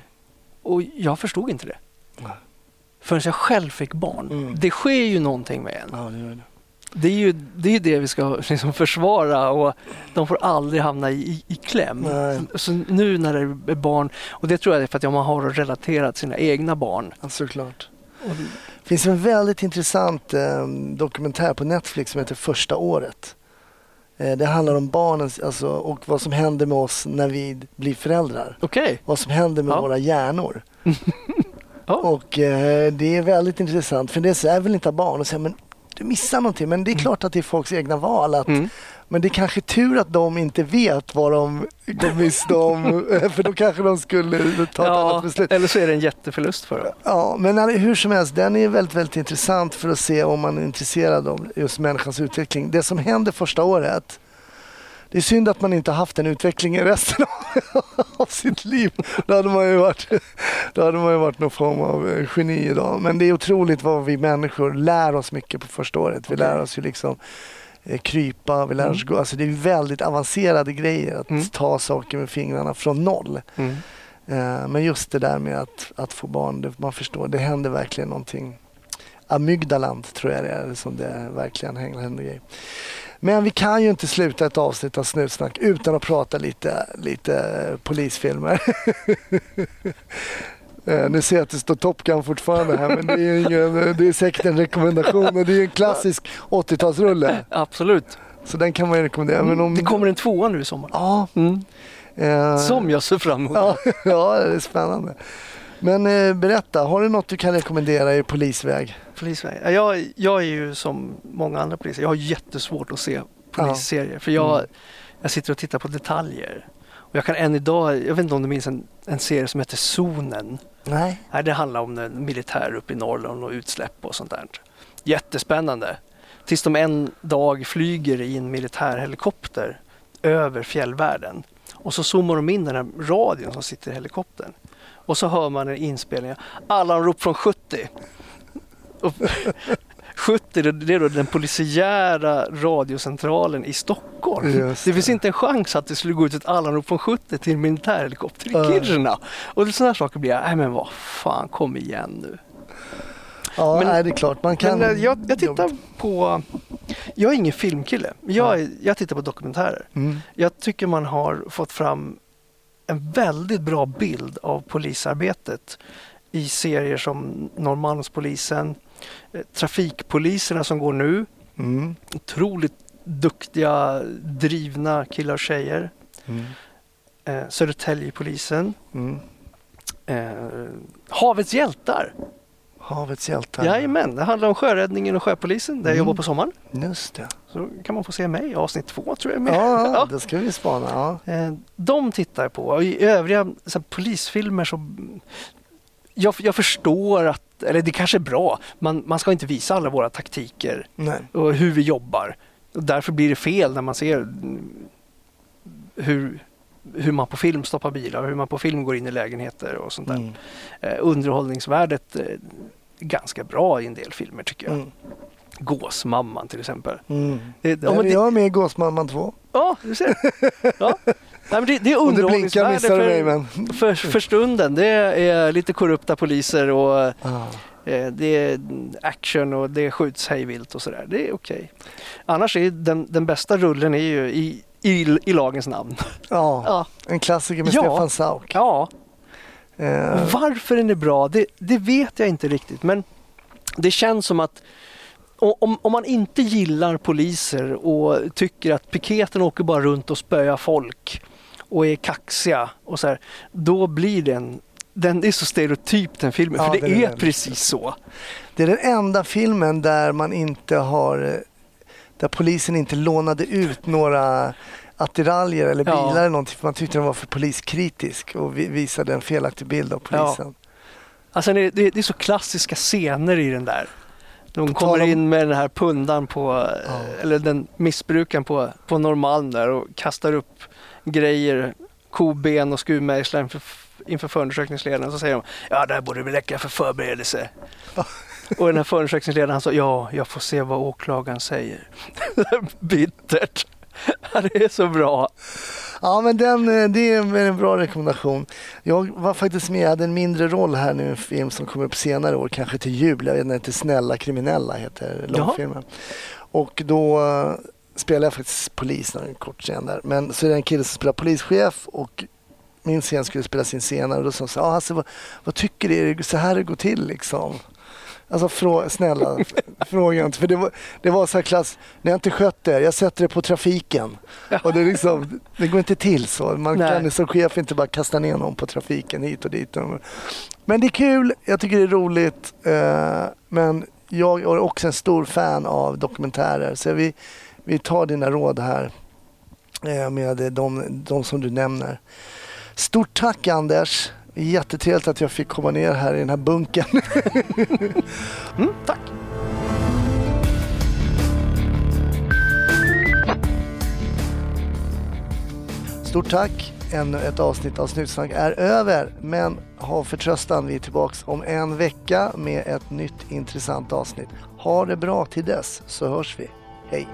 Speaker 3: Och jag förstod inte det.
Speaker 1: Nej.
Speaker 3: Förrän jag själv fick barn.
Speaker 1: Mm.
Speaker 3: Det sker ju någonting med en.
Speaker 1: Ja, det det.
Speaker 3: Det är ju det, är det vi ska [LAUGHS] liksom försvara och de får aldrig hamna i, i, i kläm.
Speaker 1: Nej.
Speaker 3: Så nu när det är barn, och det tror jag är för att man har relaterat sina egna barn.
Speaker 1: Ja, såklart.
Speaker 3: Och,
Speaker 1: finns en väldigt intressant eh, dokumentär på Netflix som heter Första året. Eh, det handlar om barnen alltså, och vad som händer med oss när vi blir föräldrar.
Speaker 3: Okej,
Speaker 1: Vad som händer med
Speaker 3: Ja.
Speaker 1: våra hjärnor. [LAUGHS]
Speaker 3: Ja.
Speaker 1: Och eh, det är väldigt intressant för det är så jag vill inte ha barn och säga men du missar någonting. Men det är klart att det är folks egna val. Att,
Speaker 3: Mm.
Speaker 1: Men det är kanske tur att de inte vet vad de går miste om. [LAUGHS] för då kanske de skulle ta ett annat
Speaker 3: ja,
Speaker 1: beslut.
Speaker 3: eller så är det en jätteförlust för dem.
Speaker 1: Ja, men hur som helst, den är väldigt, väldigt intressant för att se om man är intresserad av just människans utveckling. Det som händer första året, det är synd att man inte har haft den utvecklingen resten av, [LAUGHS] sitt liv. Då hade man ju varit, då hade man ju varit någon form av eh, geni idag. Men det är otroligt vad vi människor lär oss mycket på första året. Vi lär oss ju liksom krypa, vi lär oss gå. Alltså det är väldigt avancerade grejer att
Speaker 3: Mm.
Speaker 1: ta saker med fingrarna från noll.
Speaker 3: Mm.
Speaker 1: Eh, Men just det där med att, att få barn, det, man förstår, det händer verkligen någonting. Amygdaland tror jag det är som det verkligen händer grejer. Men vi kan ju inte sluta ett avsnitt av Snutsnack utan att prata lite, lite eh, polisfilmer. [LAUGHS] Eh, Nu ser jag att det står Top Gun fortfarande här men det är, ingen, det är säkert en rekommendation och det är en klassisk 80-talsrulle.
Speaker 3: Absolut.
Speaker 1: Så den kan man ju rekommendera. Men om,
Speaker 3: Det kommer en tvåa nu i sommar.
Speaker 1: Ja.
Speaker 3: Mm.
Speaker 1: eh,
Speaker 3: Som jag ser fram emot.
Speaker 1: Ja, [LAUGHS] ja, det är spännande. Men eh, berätta, har du något du kan rekommendera i polisväg?
Speaker 3: Polisväg. Ja, Jag, jag är ju som många andra poliser, jag har jättesvårt att se polisserier. För jag,
Speaker 1: Mm.
Speaker 3: jag sitter och tittar på detaljer. Och jag kan än idag, jag vet inte om du minns en, en serie som heter Zonen.
Speaker 1: Nej.
Speaker 3: Nej, det handlar om en militär uppe i Norrland och utsläpp och sånt där. Jättespännande. Tills de en dag flyger i en militärhelikopter över fjällvärlden. Och så zoomar de in den här radion som sitter i helikoptern. Och så hör man en inspelning. rop från 70. Och 70 det- det är då den polisiära radiocentralen i Stockholm.
Speaker 1: Just
Speaker 3: det finns
Speaker 1: det.
Speaker 3: inte en chans att det skulle gå ut ett alarmrop från 70 till en militärhelikopter i
Speaker 1: Ja.
Speaker 3: Kiruna. Och sådana här saker blir jag, nej men vad fan, kom igen nu.
Speaker 1: Ja,
Speaker 3: Men-
Speaker 1: nej, det är klart. Man kan...
Speaker 3: Men eh, jag, jag tittar på, jag är ingen filmkille, jag, är- jag tittar på dokumentärer.
Speaker 1: Mm.
Speaker 3: Jag tycker man har fått fram en väldigt bra bild av polisarbetet i serier som Norrmalmspolisen, Trafikpoliserna som går nu,
Speaker 1: Mm.
Speaker 3: otroligt duktiga, drivna killar och tjejer.
Speaker 1: Mm.
Speaker 3: Eh, Södertäljepolisen,
Speaker 1: Mm.
Speaker 3: eh, Havets hjältar.
Speaker 1: Havets hjältar.
Speaker 3: Jajamän, det handlar om sjöräddningen och sjöpolisen där jag
Speaker 1: Mm.
Speaker 3: jobbar på sommaren.
Speaker 1: Just det.
Speaker 3: Så kan man få se mig i avsnitt två tror jag. Med.
Speaker 1: Ja,
Speaker 3: Ja. [LAUGHS]
Speaker 1: det ska vi spana. Ja.
Speaker 3: Eh, De tittar jag på och i övriga så här, polisfilmer så jag, jag förstår att, eller det kanske är bra, man, man ska inte visa alla våra taktiker
Speaker 1: Nej.
Speaker 3: och hur vi jobbar. Och därför blir det fel när man ser hur, hur man på film stoppar bilar, hur man på film går in i lägenheter och sånt där.
Speaker 1: Mm.
Speaker 3: Eh, underhållningsvärdet eh, är ganska bra i en del filmer tycker jag.
Speaker 1: Mm.
Speaker 3: Gåsmamman till exempel.
Speaker 1: Mm.
Speaker 3: Det, ja, men
Speaker 1: är
Speaker 3: det,
Speaker 1: jag med i Gåsmamman 2.
Speaker 3: ja, du ser. Ja. [LAUGHS] Nej, det, det är underhållningsvärde för,
Speaker 1: men...
Speaker 3: för, för stunden. Det är lite korrupta poliser och
Speaker 1: Ah.
Speaker 3: eh, det är action och det skjuts hejvilt och sådär. Det är okej. Annars är den, den bästa rullen är ju i, i, i lagens namn.
Speaker 1: Ja,
Speaker 3: Ja.
Speaker 1: en klassiker med
Speaker 3: Ja.
Speaker 1: Stefan Sauk.
Speaker 3: ja.
Speaker 1: Eh,
Speaker 3: varför den är bra, det, det vet jag inte riktigt. Men det känns som att om, om man inte gillar poliser och tycker att piketen åker bara runt och spöar folk och är kaxiga och så här, då blir den den är så stereotyp den filmen,
Speaker 1: Ja,
Speaker 3: för
Speaker 1: den
Speaker 3: det
Speaker 1: är
Speaker 3: är precis så.
Speaker 1: Det är den enda filmen där man inte har... eh, Där polisen inte lånade ut några attiraljer eller
Speaker 3: Ja.
Speaker 1: bilar eller någonting för man tyckte den var för poliskritisk och vi visade en felaktig bild av polisen.
Speaker 3: Alltså det, det, det är så klassiska scener i den där. De kommer in med den här pundan på,
Speaker 1: Ja.
Speaker 3: eh, eller den missbrukaren på, på Norrmalm där och kastar upp grejer, koben och skruvmejslar inför, inför förundersökningsledaren. Så säger de, ja det här borde väl räcka för förberedelse. och den här förundersökningsledaren han sa, ja jag får se vad åklagaren säger. [LAUGHS] Bittert. [LAUGHS] Det är så bra.
Speaker 1: Ja men den, eh, det är en bra rekommendation. Jag var faktiskt med, jag hade en mindre roll här nu i en film som kommer upp senare år, kanske till jul. Jag vet inte, heter Snälla kriminella heter långfilmen. Och då eh, spelar jag faktiskt polis, en kort scen där. Men så är det en kille som spelar polischef och min scen skulle spelas in senare och då sa han så här, ah, alltså, vad, vad tycker du, är det så här det går till liksom? Alltså frå, snälla, fråga inte. För det var, det var så här klass, ni har inte skött er, jag sätter det på trafiken. Och det, liksom, det går inte till så. Man
Speaker 3: Nej.
Speaker 1: kan som chef inte bara kasta ner någon på trafiken hit och dit. Men det är kul, jag tycker det är roligt. eh, Men jag är också en stor fan av dokumentärer. Så vi, vi tar dina råd här eh, med de, de som du nämner. Stort tack Anders. Jättetrevligt att jag fick komma ner här i den här bunkern. [LAUGHS]
Speaker 3: Mm, tack.
Speaker 1: Stort tack! Ännu ett avsnitt av Snutsnack är över. Men ha förtröstan, vi är tillbaks om en vecka med ett nytt intressant avsnitt. Ha det bra till dess så hörs vi. Hej!